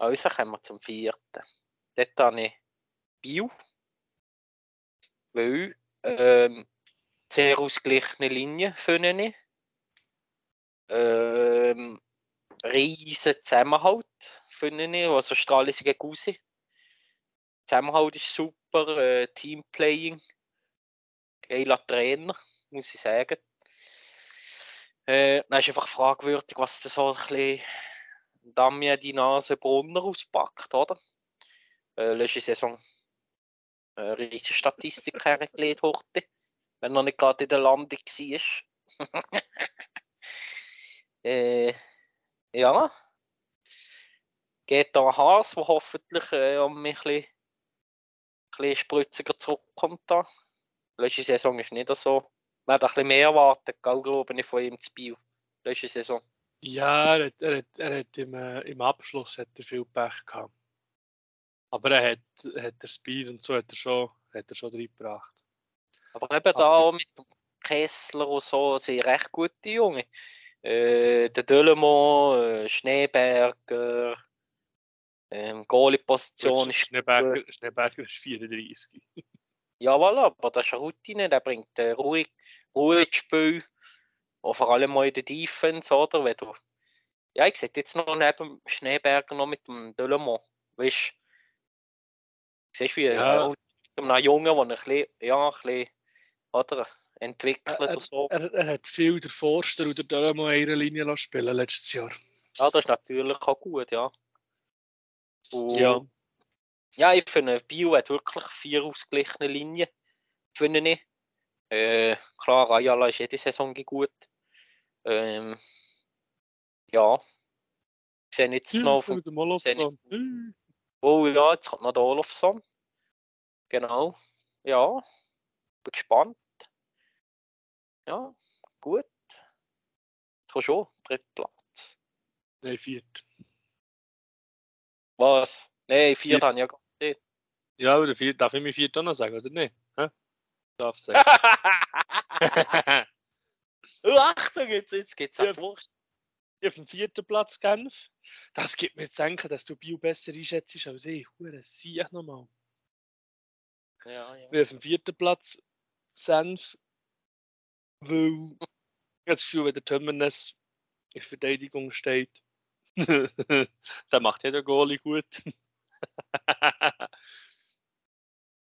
Also kommen wir zum vierten. Dort habe ich Bio. Weil ähm, sehr ausgeglichene Linie finde ich. Ähm, riesen Zusammenhalt finde ich. Also strahlen sie gegen raus. Zusammenhalt ist super. Äh, Teamplaying. Geiler Trainer, muss ich sagen. Äh, dann ist einfach fragwürdig, was da so ein bisschen Damien die Nase Brunner auspackt, oder? Äh, letzte Saison eine riesige Statistik hergelegt heute, wenn er nicht gerade in der Landung war. äh, ja. Geht da Haas, der hoffentlich äh, um ein bisschen, ein bisschen spritziger zurückkommt. Da. Letzte Saison ist nicht so man hat ein bisschen mehr erwartet, glaube ich, von ihm zu Bio. Letzte Saison. Ja, er hat, er hat, er hat im, äh, im Abschluss hat er viel Pech gehabt. Aber er hat, hat der Speed und so hat er schon, hat er schon reingebracht. Aber eben da auch mit dem Kessler und so sind recht gute Junge. Äh, der Dölemo, äh, Schneeberger, ähm, Goalie-Position ist. Schneeberger, Schneeberger ist 34. Jawohl, aber das ist eine Routine, der bringt äh, ruhig, Ruhe ins Spiel. Und vor allem mal in der Defense, oder? Wenn du, ja, ich sehe jetzt noch neben Schneeberger noch mit dem Delemont. Weißt du, siehst wie Ja. äh, mit einem Jungen, der ein bisschen, ja, ein bisschen, oder? Entwickelt Er, so. er, er hat viel der Forster oder der mal eine Linie lassen spielen letztes Jahr. Ja, das ist natürlich auch gut, ja. Und, Ja. Ja, ich finde, Bio hat wirklich vier ausgeglichene Linien, finde ich. Äh, klar, Ayala ist jede Saison gut. Ähm, ja. Ich sehe jetzt noch der Molofson. Oh ja, jetzt kommt noch der Olofsson. Genau. Ja. Bin gespannt. Ja, gut. Jetzt kommst du schon, dritter Platz. Nein, viert. Was? Nein, vier Viert. dann ja gar nicht. Ja, aber der viert, darf ich mir viert auch noch sagen, oder nicht? Hä? Darf sagen. oh, Achtung, jetzt, jetzt geht's Ja. an die Wurst. auf dem vierten Platz Genf. Das gibt mir zu denken, dass du Bio besser einschätzt als ich. Hure Sieg nochmal. Ja, ja. Wir auf dem vierten Platz Senf, weil ich habe das Gefühl, wenn der Tömmernes in Verteidigung steht, dann macht jeder Goalie gut.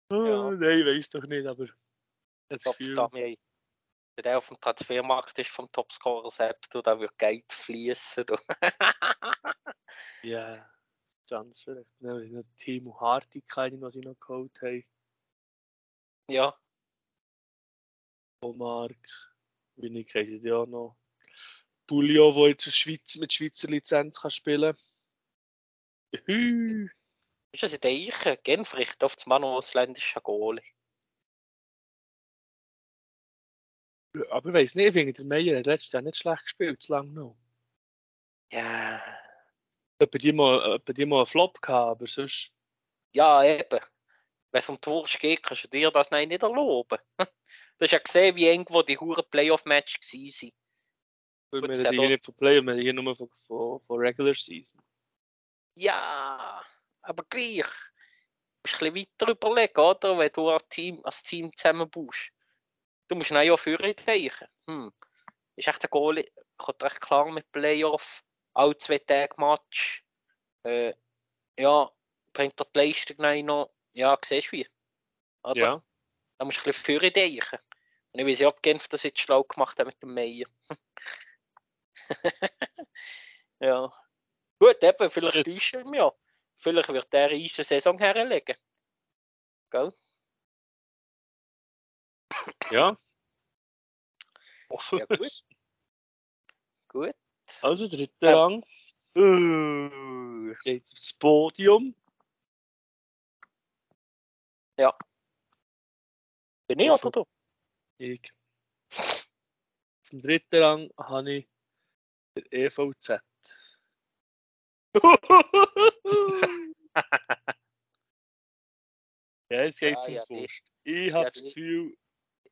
oh, Nein, weiß doch nicht, aber das Gefühl. Wenn der auf dem Transfermarkt ist vom Topscorer selbst, da wird Geld fließen. ja, ganz vielleicht. Dann Timo Hartig, keine, was ich noch geholt habe. ja, Mark, ich heisst ja noch. Bulio, der jetzt Schweiz, mit Schweizer Lizenz kann spielen kann. ist das in der Eiche? Genf richtet auf das Mann ausländischer Goalie. Aber ich weiß nicht, ich finde, der Meier hat letztes Jahr nicht schlecht gespielt, zu lange noch. Ja, Etwa die mal, etwa die mal einen Flop gehabt, aber sonst. ja eben. Wenn es um die Wurst geht, kannst du dir das nicht erlauben. Du hast ja gesehen, wie irgendwo die Huren Playoff-Match waren. Weil wir reden hier nicht von Play, wir reden hier nur von, von, von Regular Season. Ja, aber gleich. Du musst ein bisschen weiter überlegen, oder? Wenn du als Team, als Team zusammenbaust. Du musst dann ja führen denken. Hm. Ist echt der Goalie, kommt recht klar mit Playoff, alle zwei Tage Match. Äh, ja, bringt dort die Leistung rein noch. Ja, siehst du wie. Oder? Ja. Da musst du ein bisschen führen denken. Und ich weiß nicht, ob Genf das jetzt schlau gemacht hat mit dem Meier. ja. Gut, eben, vielleicht täuscht er mich ja. Vielleicht wird der eine Saison herlegen. Gell? Ja. Ja, gut. Gut. Also, dritter Ja. Rang Uh, geht aufs Podium. bin ich oder du? Ich. Auf dem dritten Rang habe ich der EVZ. Ja, jetzt geht es Ja, um ja, die die- Wurst. Ich habe ja, das Gefühl,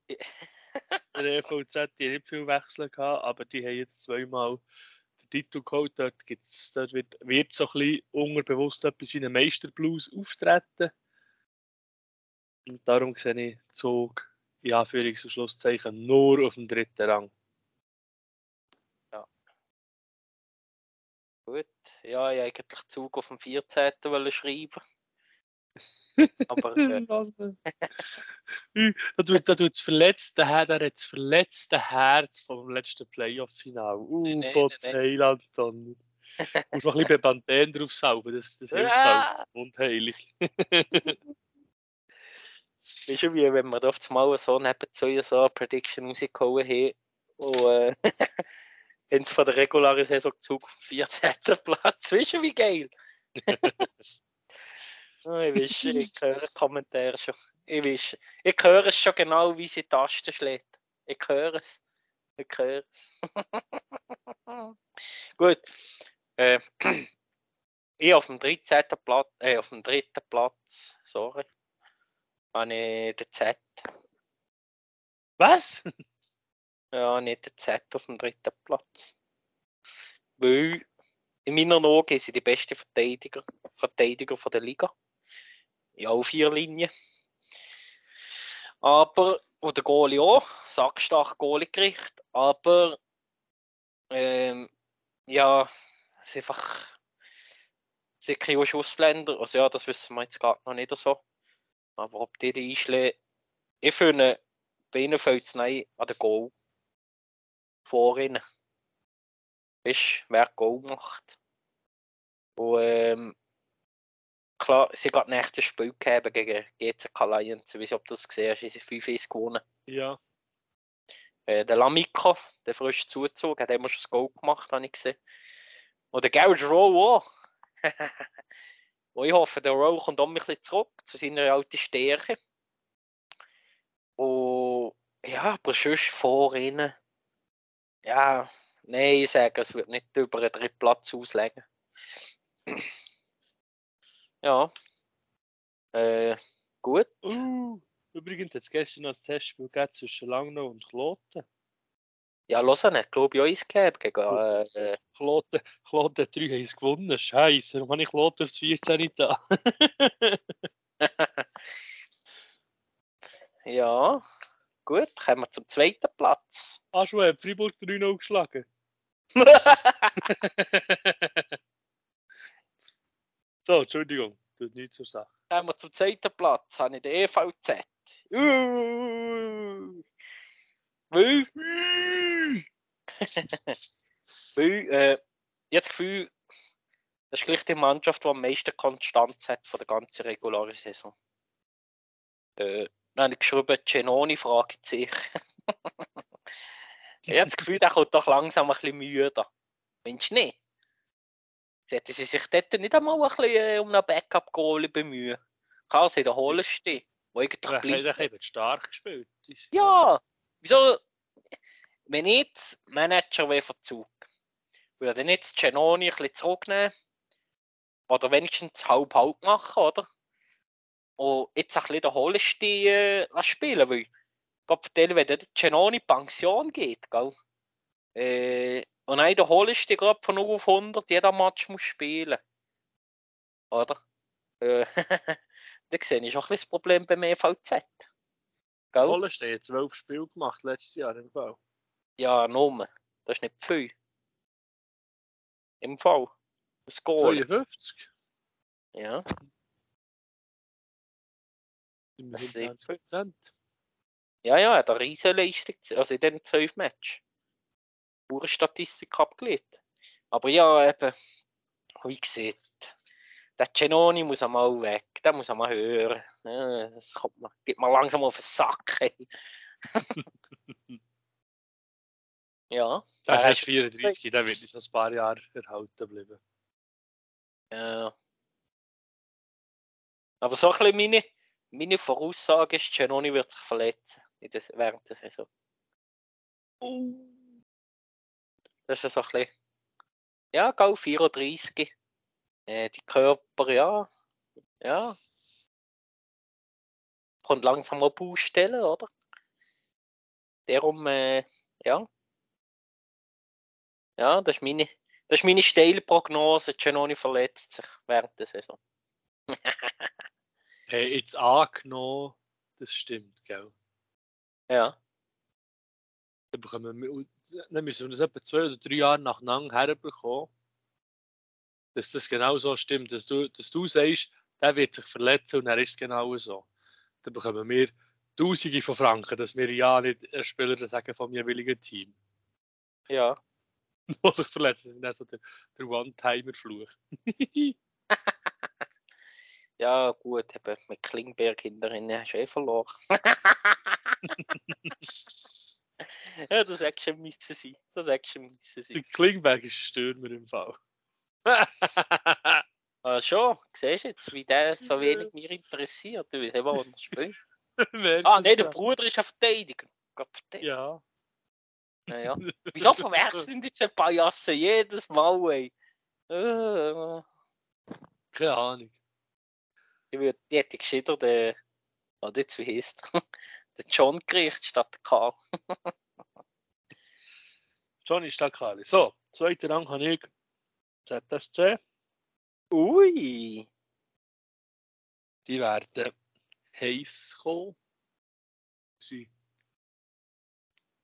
der EVZ die nicht viel Wechsel gehabt, aber die haben jetzt zweimal den Titel geholt. Dort, gibt's, dort wird, wird so ein bisschen unterbewusst etwas wie ein Meisterblues auftreten. Und darum sehe ich Zug in Anführungs- und Schlusszeichen nur auf dem dritten Rang. Gut. Ja, ich wollte eigentlich Zug auf dem 14. wollen schreiben. Aber äh, da tut, da tut das verletzte Herz, der hat das verletzte Herz vom letzten Playoff-Final. Uh, nein. Heiland dann. Muss noch ein bisschen Bepanthen drauf saugen, das, das hilft Ah! auch. Und heilig. Ist ja wie wenn wir da Mal so neben zwei so eine Prediction rausgehauen haben. Und äh, haben von der regulären Saison Zug auf dem 14. Platz. Weißt du, wie geil? Ah, ich weiß, ich höre Kommentare schon. Ich weiß, ich höre es schon genau, wie sie die Tasten schlägt. Ich höre es. Ich höre es. Gut. Äh, ich auf dem 13. Platz, äh, auf dem dritten Platz, sorry, habe ich den Z. Was? Ja, nicht den Z auf dem dritten Platz. Weil in meiner Augen sind sie die besten Verteidiger, Verteidiger von der Liga. In all vier Linien. Aber, und der Goalie auch, sackstark Goalie gerichtet, aber ähm, ja, es ist einfach es sind keine Ausländer, also ja, das wissen wir jetzt gerade noch nicht so. Aber ob die die einschlägt, ich finde, bei ihnen fällt es nein an den Goal vor ihnen. Weißt wer Goal macht? Und ähm, klar, sie hat nach dem Spiel gegeben gegen GCK Lions. Ich weiß nicht, ob du das gesehen hast, sie 5-1 gewonnen. Ja. Äh, der Lamiko, der frisch zugezogen, hat immer schon das Goal gemacht, habe ich gesehen. Und der Garage Rowe auch. Und ich hoffe, der Rowe kommt auch ein bisschen zurück zu seiner alten Stärke. Und ja, aber sonst vor ihnen. Ja, nein, ich sage, es wird nicht über einen dritten Platz auslegen. ja. Äh, gut. Uh, übrigens hat es gestern noch ein Testspiel zwischen Langnau und Kloten. Ja, glaube ich, auch eins gegeben gegen. Äh, Kloten, Kloten 3 haben es gewonnen. Scheiße, warum habe ich Kloten aufs 14 nicht da? ja, gut, kommen wir zum zweiten Platz. Hast du hat Freiburg 3-0 geschlagen? so, Entschuldigung, tut nichts zur Sache. kommen wir zum zweiten Platz. Habe ich den EVZ. Uh, weil, weil äh, ich habe das Gefühl, das ist gleich die Mannschaft, die am meisten Konstanz hat von der ganzen regulären Saison. Äh, dann habe ich geschrieben, Genoni fragt sich. ich habe das Gefühl, der kommt doch langsam ein bisschen müde. Mensch, nicht? Sollten sie sich dort nicht einmal ein bisschen äh, um einen Backup-Goalie bemühen? Klar, sie wiederholen die, wo eigentlich hat bleibt. eben stark gespielt. Ist- Ja, wieso? Wenn ich jetzt Manager wäre von Zug, würde ich jetzt Genoni ein bisschen zurücknehmen oder wenigstens halb-halb machen, oder? Und jetzt ein bisschen den Holstein äh, spielen, weil vertellen, wenn der Genoni Pension geht, gell? Äh, und dann der Holstein gerade von 0 auf 100 jeder Match muss spielen. Oder? Äh, da sehe ich schon ein bisschen das Problem beim EVZ. Gell? Hollenstein zwölf Spiele gemacht letztes Jahr im Fall. Ja, Nummer. Das ist nicht viel. Im Fall. Das Goal. 52. Ja. Immerhin Das ist 20 Prozent. ja, ja, er hat eine riesen Leistung. z- Also in diesen 12 Matches. Pure Statistik abgelegt. Aber ja, eben, wie gesagt, der Genoni muss einmal weg. Der muss einmal hören. Ja, das kommt mir, geht mir langsam auf den Sack. Ey. ja. Der er ist 34, der wird uns noch ein paar Jahre erhalten bleiben. Ja. Aber so ein bisschen meine, meine Voraussage ist, Giannoni wird sich verletzen in der, während der Saison. Das ist so ein bisschen. Ja, Gau 34. Äh, die Körper, ja. Ja. Kommt langsam auf Baustellen, oder? Darum, äh, ja. Ja, das ist meine, das ist meine steile Prognose. Giannoni verletzt sich während der Saison. Hey, jetzt angenommen, das stimmt, gell? ja. Dann, bekommen wir, dann müssen wir das etwa zwei oder drei Jahre nacheinander herbekommen, dass das genau so stimmt, dass du, dass du sagst, der wird sich verletzen und er ist es genau so. Dann bekommen wir Tausende von Franken, dass wir ja nicht einen Spieler sagen vom jeweiligen Team, Ja. der sich verletzt. Das ist dann so der, der One-Timer-Fluch. Ja, gut, eben mit Klingberg hinterhin hast du eh verloren. ja, das Action müssen sein. Das Action müssen der sein. Klingberg ist Stürmer im Fall. Ah, schon, siehst du jetzt, wie der so wenig mich interessiert. Du weißt eben, wo er spielt. Ah, nein, der? Bruder ist ein Verteidiger. Gott, verteidigen. Ja. Ja, ja. Wieso verwechseln die zwei Pajassen jedes Mal, ey? Äh, Keine Ahnung. ich würde, die hätte gescheiter den, oh, jetzt wie der? den John gerichtet statt der Karl. Johnny Staccali. So, zweiter Rang habe ich ZSC. Ui! Die werden heiß kommen. Sie,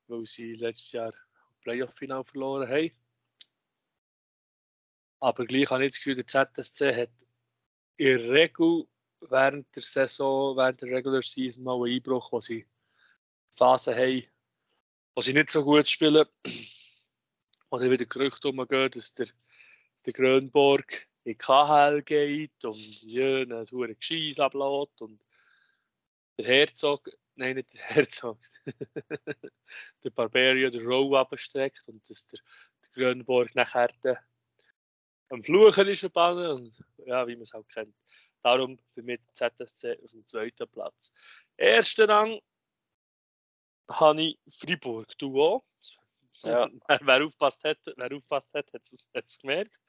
weil sie letztes Jahr Playoff-Final verloren haben. Aber gleich habe ich das Gefühl, der ZSC hat in der Regel während der Saison, während der Regular Season mal einen Einbruch, wo sie Phasen haben, wo sie nicht so gut spielen. Oder wieder Gerüchte umgehen, dass der, der Grönborg in KHL geht und jene hure Gescheiss ablässt und der Herzog, nein nicht der Herzog, der Barbarian der Row abstreckt und dass der, der Grönborg nachher am Fluchen ist und ja, wie man es auch kennt. Darum für mich der ZSC auf dem zweiten Platz. Erster Rang habe ich Fribourg, du auch. Ja. Wer aufpasst hat, wer aufpasst hat, hat es, hat es gemerkt.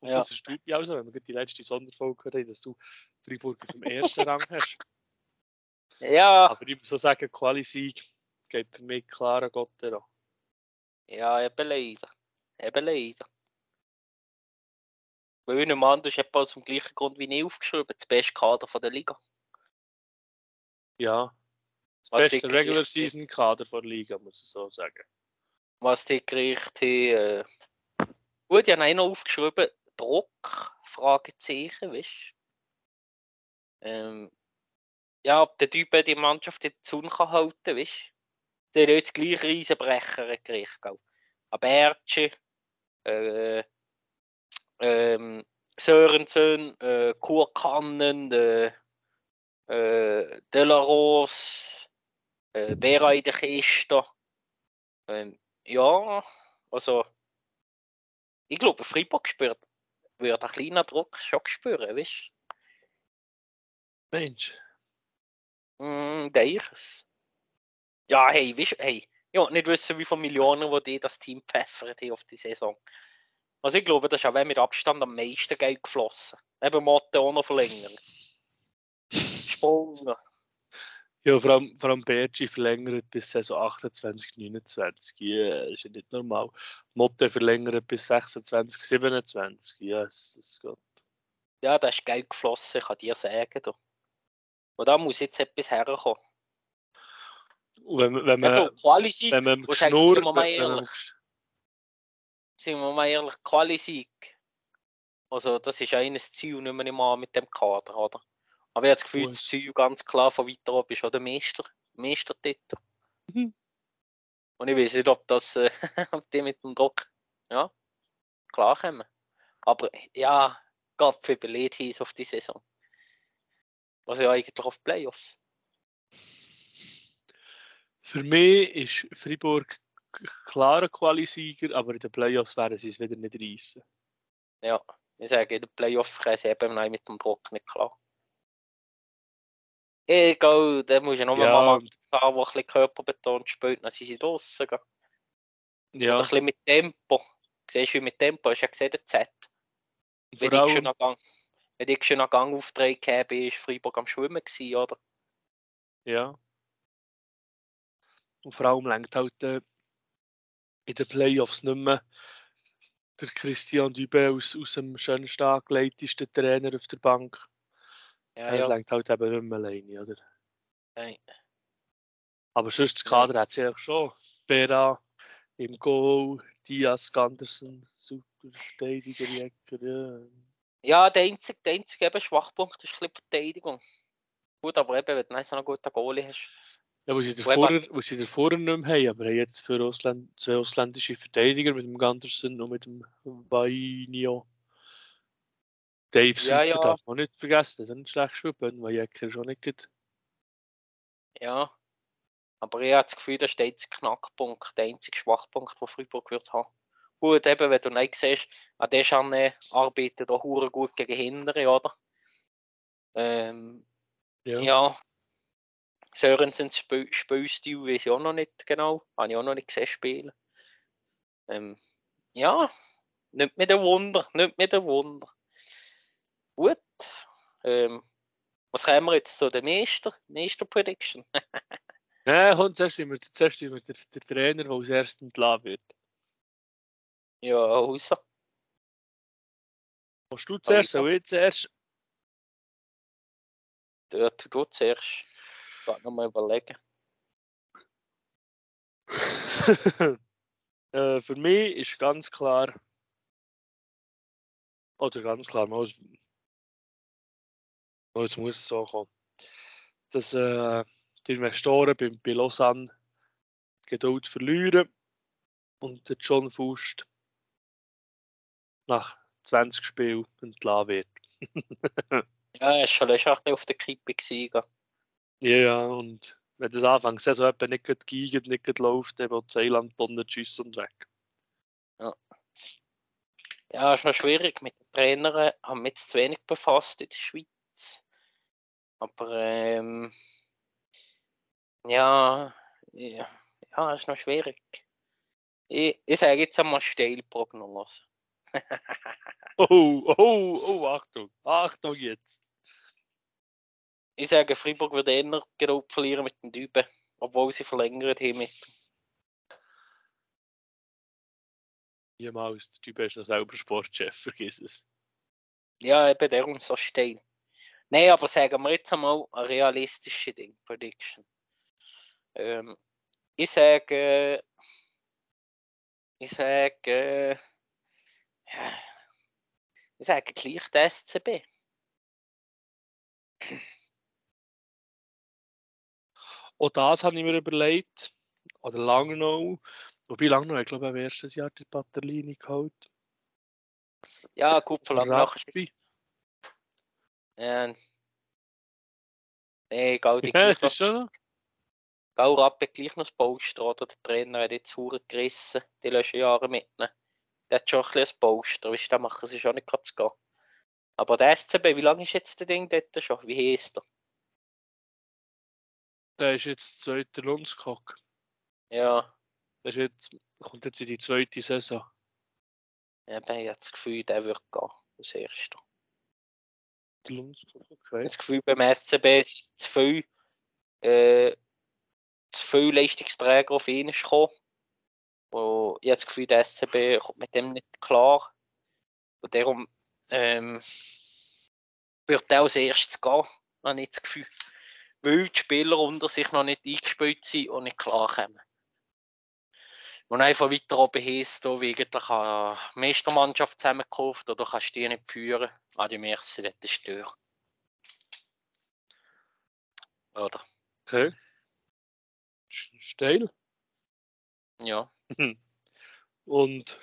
Und Ja. das erstaunt mich auch so, wenn wir die letzte Sonderfolge haben, dass du Freiburg auf dem ersten Rang hast. Ja, Aber ich muss so sagen, Quali-Sieg geht für mich klar an Gottero. ja, eben leider. Eben leider. Weil ich nicht anders etwa aus dem gleichen Grund wie ich aufgeschrieben, das beste Kader von der Liga. Ja. Das Was beste Regular Season Kader der Liga, muss ich so sagen. was die Gerichte haben. Äh... Gut, ich habe noch aufgeschrieben, Druck, Fragezeichen, weißt? Ähm, ja, ob der Typ die Mannschaft in die Sonne kann halten, du? Sie haben jetzt gleich Riesenbrecher gekriegt, gell? Aberci, äh, ähm, Sörensen, äh, Kurkannen, äh, äh, Delaros, äh, Vera in der Kiste. Ähm, ja, also ich glaube, Freiburg spürt, würde einen kleinen Druck schon spüren, weißt Mensch. du? Mm, denke ich es. Ja, hey, weißt du, hey, ja, nicht wissen, wie viele Millionen, die die das Team pfeffert haben auf die Saison. Also ich glaube, das ist auch wenn mit Abstand am meisten Geld geflossen. Eben Motte auch noch verlängern. Sprung. Ja, vor allem, vor allem Bergi verlängert bis Saison 28, 29. Ja, ist ja nicht normal. Motte verlängert bis 26, 27. Ja, es, es geht. Ja, da ist Geld geflossen, ich kann dir sagen. Du. Und da muss jetzt etwas herkommen. Und wenn, wenn man, Eben, Quali-Sieg, wenn man Geschnurr, sind wir mal ehrlich? sind wir mal ehrlich, Quali-Sieg. Also, das ist eines Ziel, nicht mehr mit dem Kader, oder? Aber ich habe das Gefühl, Gut. das Ziel ganz klar von weiter oben ist auch der Meister, Meistertitel. Mhm. Und ich weiß nicht, ob das, äh, ob die mit dem Druck, ja, klar kommen. Aber ja, Gott für Beled hieß auf die Saison. Also ja, eigentlich auf Playoffs. Für mich ist Freiburg k- klarer Qualisieger, aber in den Playoffs werden sie es wieder nicht reissen. Ja, ich sage, in den Playoff können sie eben mit dem Druck nicht klar. Egal, da muss ja nur Ja, mal und- haben, der ein bisschen körperbetont spielt, dann sind sie. Oder Ja, ein bisschen mit Tempo. Siehst du, wie mit Tempo, hast du ja gesehen, der Z. Wenn ich schon Gang, wenn ich schon am Gang auftreten habe, war Freiburg am Schwimmen, gewesen, oder? ja. Und vor allem lenkt halt äh, in den Playoffs nicht mehr der Christian Dübe aus, aus dem schönsten angeleitesten Trainer auf der Bank. Ja, Es ja. lenkt halt eben nicht mehr alleine, oder? Nein. Aber sonst das Ja. Kader hat sie eigentlich schon. Vera im Goal, Diaz, Ganderson, super Verteidiger, Jäger, ja. Ja, der einzige, der einzige eben Schwachpunkt ist ein die Verteidigung. Gut, aber eben, wenn du so einen guten Goalie hast. Ja, wo sie davor, wo sie davor nicht mehr haben, aber haben jetzt für Ausländ zwei ausländische Verteidiger mit dem Ganderson und mit dem Vainio. Dave Ja, Suter ja. darf man nicht vergessen, das ist nicht schlecht gespielt, Ben Jäger ist auch nicht gut. Ja. Aber ich habe das Gefühl, das ist der einzige Knackpunkt, der einzige Schwachpunkt, den Freiburg wird haben. Gut, eben, wenn du nicht siehst, an Deschanne arbeitet auch hure gut gegen Hindere, oder? Ähm, Ja. ja. Sörensens Spiel Spielstil weiß ich auch noch nicht genau. Habe ich auch noch nicht gesehen spielen. Ähm, ja, nicht mit ein Wunder, nicht mit ein Wunder. Gut. Ähm, was kommen wir jetzt zu der Meister, Meister Prediction? Nein, komm, zuerst immer, zuerst immer der, der Trainer, der als erstes entlassen wird. Ja, also. Musst du zuerst, Also. soll ich zuerst? Ja, tu du zuerst. Ich noch nochmal überlegen. äh, für mich ist ganz klar, oder ganz klar, mal, mal, jetzt muss es so kommen, dass äh, die Investoren bei, bei Lausanne die Geduld verlieren und der John Fust nach 20 Spielen entlassen wird. Ja, er war schon ein bisschen auf der Kippe. Gewesen? Ja, ja, und wenn das Anfang Saison etwa nicht geigert, nicht gut läuft, dann will Zeiland Tonnen tschüss und weg. Ja, ist noch schwierig. Mit den Trainern haben wir jetzt zu wenig befasst in der Schweiz. Aber ähm, ja, ja, ja, ist noch schwierig. Ich, ich sage jetzt einmal Steilprognose. Oh, oh, oh, Achtung, Achtung jetzt. Ich sage, Freiburg wird eher Geduld verlieren mit den Düben, obwohl sie verlängert haben mit. Jemals, der Typ ist noch selber Sportchef, vergiss es. Ja, eben darum so steil. Nein, aber sagen wir jetzt einmal eine realistische Ding, Prediction. Ähm, ich sage, ich sage, ja, ich sage gleich der SCB. Auch das habe ich mir überlegt. Oder Langnau. Wobei Langnau, ich glaube, er erstes Jahr die Batterlinie geholt. Ja, gut, nachher. Rappi. Ja. Nee, Gaudi Ja, gleich das noch, ist schon. Gau Rappe gleich noch das Poster, oder? Der Trainer hat jetzt Huren gerissen, die letzten Jahre mitnehmen. Der hat schon ein bisschen das Poster, weißt du, da machen sie schon nicht gerade zu gehen. Aber der SCB, wie lange ist jetzt der Ding dort schon? Wie heisst er? Der ist jetzt zweiter Lundskog. Ja, Der ist jetzt, kommt jetzt in die zweite Saison. ja, ich habe das Gefühl, der wird gehen, als erster. Okay. das Gefühl, beim SCB ist zu viel, äh, zu viel Leistungsträger auf ihn gekommen. Und ich habe das Gefühl, der SCB kommt mit dem nicht klar. Und darum ähm, wird er als erstes gehen, habe ich das Gefühl. Weil die Spieler unter sich noch nicht eingespielt sind und nicht klar kommen. Und einfach weiter oben heisst, da wie eigentlich eine Meistermannschaft zusammengekauft oder kannst du die nicht führen. Ah, die merkst du, das ist Tür. Oder? Okay. Steil. Ja. Und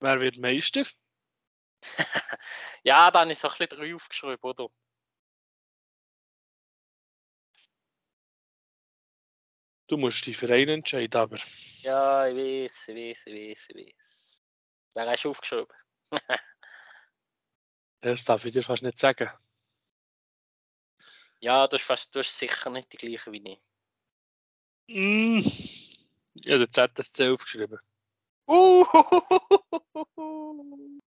wer wird Meister? ja, dann ist so ein bisschen drei aufgeschrieben, oder? Du musst dich für einen entscheiden, aber. Ja, ich weiß, ich weiß, ich weiß, ich weiß. Wer hast du aufgeschrieben? Das darf ich dir fast nicht sagen. ja, du hast, fast, du hast sicher nicht die gleiche wie ich. Mm. Habe den ZSC aufgeschrieben. Uh!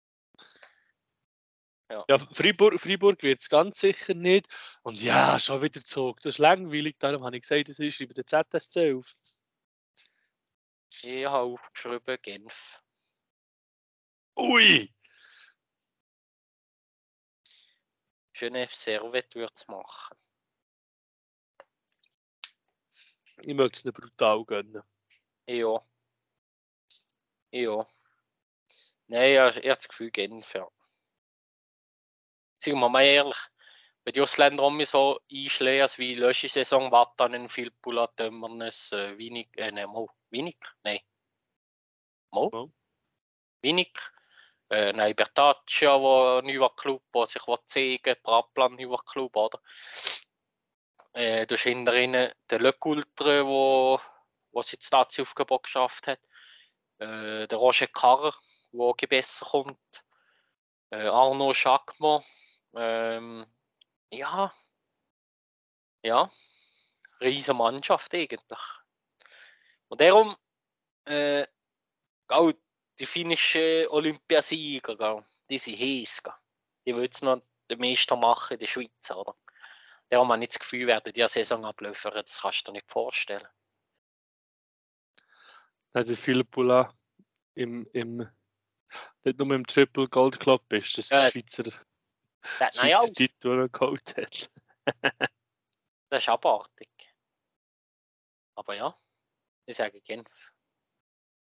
Ja, Freiburg, Freiburg wird es ganz sicher nicht. Und ja, schon wieder Zug. Das ist langweilig, darum habe ich gesagt, das ist über den ZSC auf. Ich habe aufgeschrieben Genf. Ui! Genève Servet würde es machen. Ich möchte es nicht brutal gönnen. Ja. Ja. Nein, ja, ich habe das Gefühl, Genf, ja. Sagen wir mal ehrlich, wenn die Ausländer um mich so einschlägen, als wie Löschi-Saison, Vatanen, Filppula, Tömmernes, äh, Winig, äh, nein, Mo, Winig? Nein. Mo? Mo. Winig. Äh, nein, Bertaccia, wo ein neuer Club, der sich will zeigen Praplan, neuer Club, oder? Äh, du hast hinterhin den wo, wo sich die Nazi aufgebaut geschafft hat. Äh, der Roger Carrer, der besser kommt. Äh, Arno Schakmo. Ähm, ja. Ja. Riesige Mannschaft eigentlich. Und darum, äh, die finnischen Olympiasieger, gell, die sind heiß. gell. Die wollen jetzt noch den Meister machen in der Schweiz, oder? Darum habe ich das Gefühl, werden die Saison ablaufen, das kannst du dir nicht vorstellen. Der Philipp Poula im, im, nicht nur im Triple Gold Club ist, das Ja. Schweizer, Ja, nein, Schweizer alles. Titel geholt hat. Das ist abartig. Aber ja, ich sage Genf.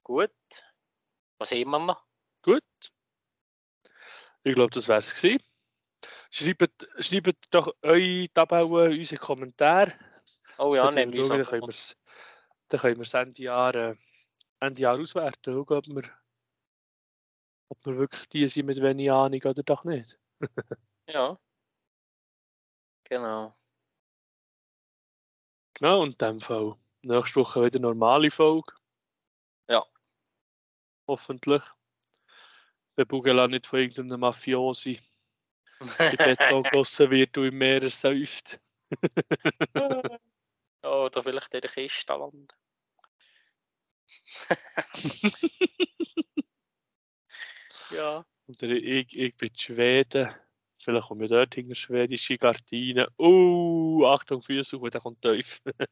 Gut. Was sehen wir? Gut. Ich glaube, das wäre es gewesen. Schreibt, schreibt doch eure Tabellen in unsere Kommentare. Oh ja, uns können an. dann können wir es Ende Jahr, äh, Ende Jahr auswerten. Schauen, ob wir, ob wir wirklich die sind mit wenig Ahnung oder doch nicht. Ja. Genau. Genau, und in dem Fall nächste Woche wieder normale Folge. Ja. Hoffentlich. Wenn Bugela nicht von irgendeinem Mafiosi in Beton gegossen wird und im Meer ersäuft. Oder vielleicht in der Kiste landen. ja. Oder ich, ich bin in Schweden. Vielleicht komme ich dort hinter schwedische Gardinen. Oh, Achtung, Füße der kommt tief.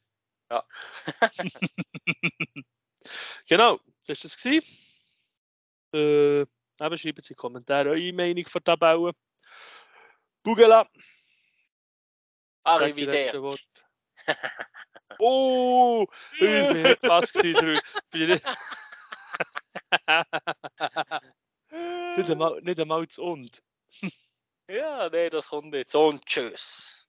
Ja. genau, das war das. gewesen. Äh, eben, schreibt in die Kommentare eure Meinung von der Tabelle. Bugela, die Arrivederci. Oh, das war fast gewesen. Nicht- nicht einmal, nicht einmal zu und. Ja, nee, das kommt jetzt. Und tschüss.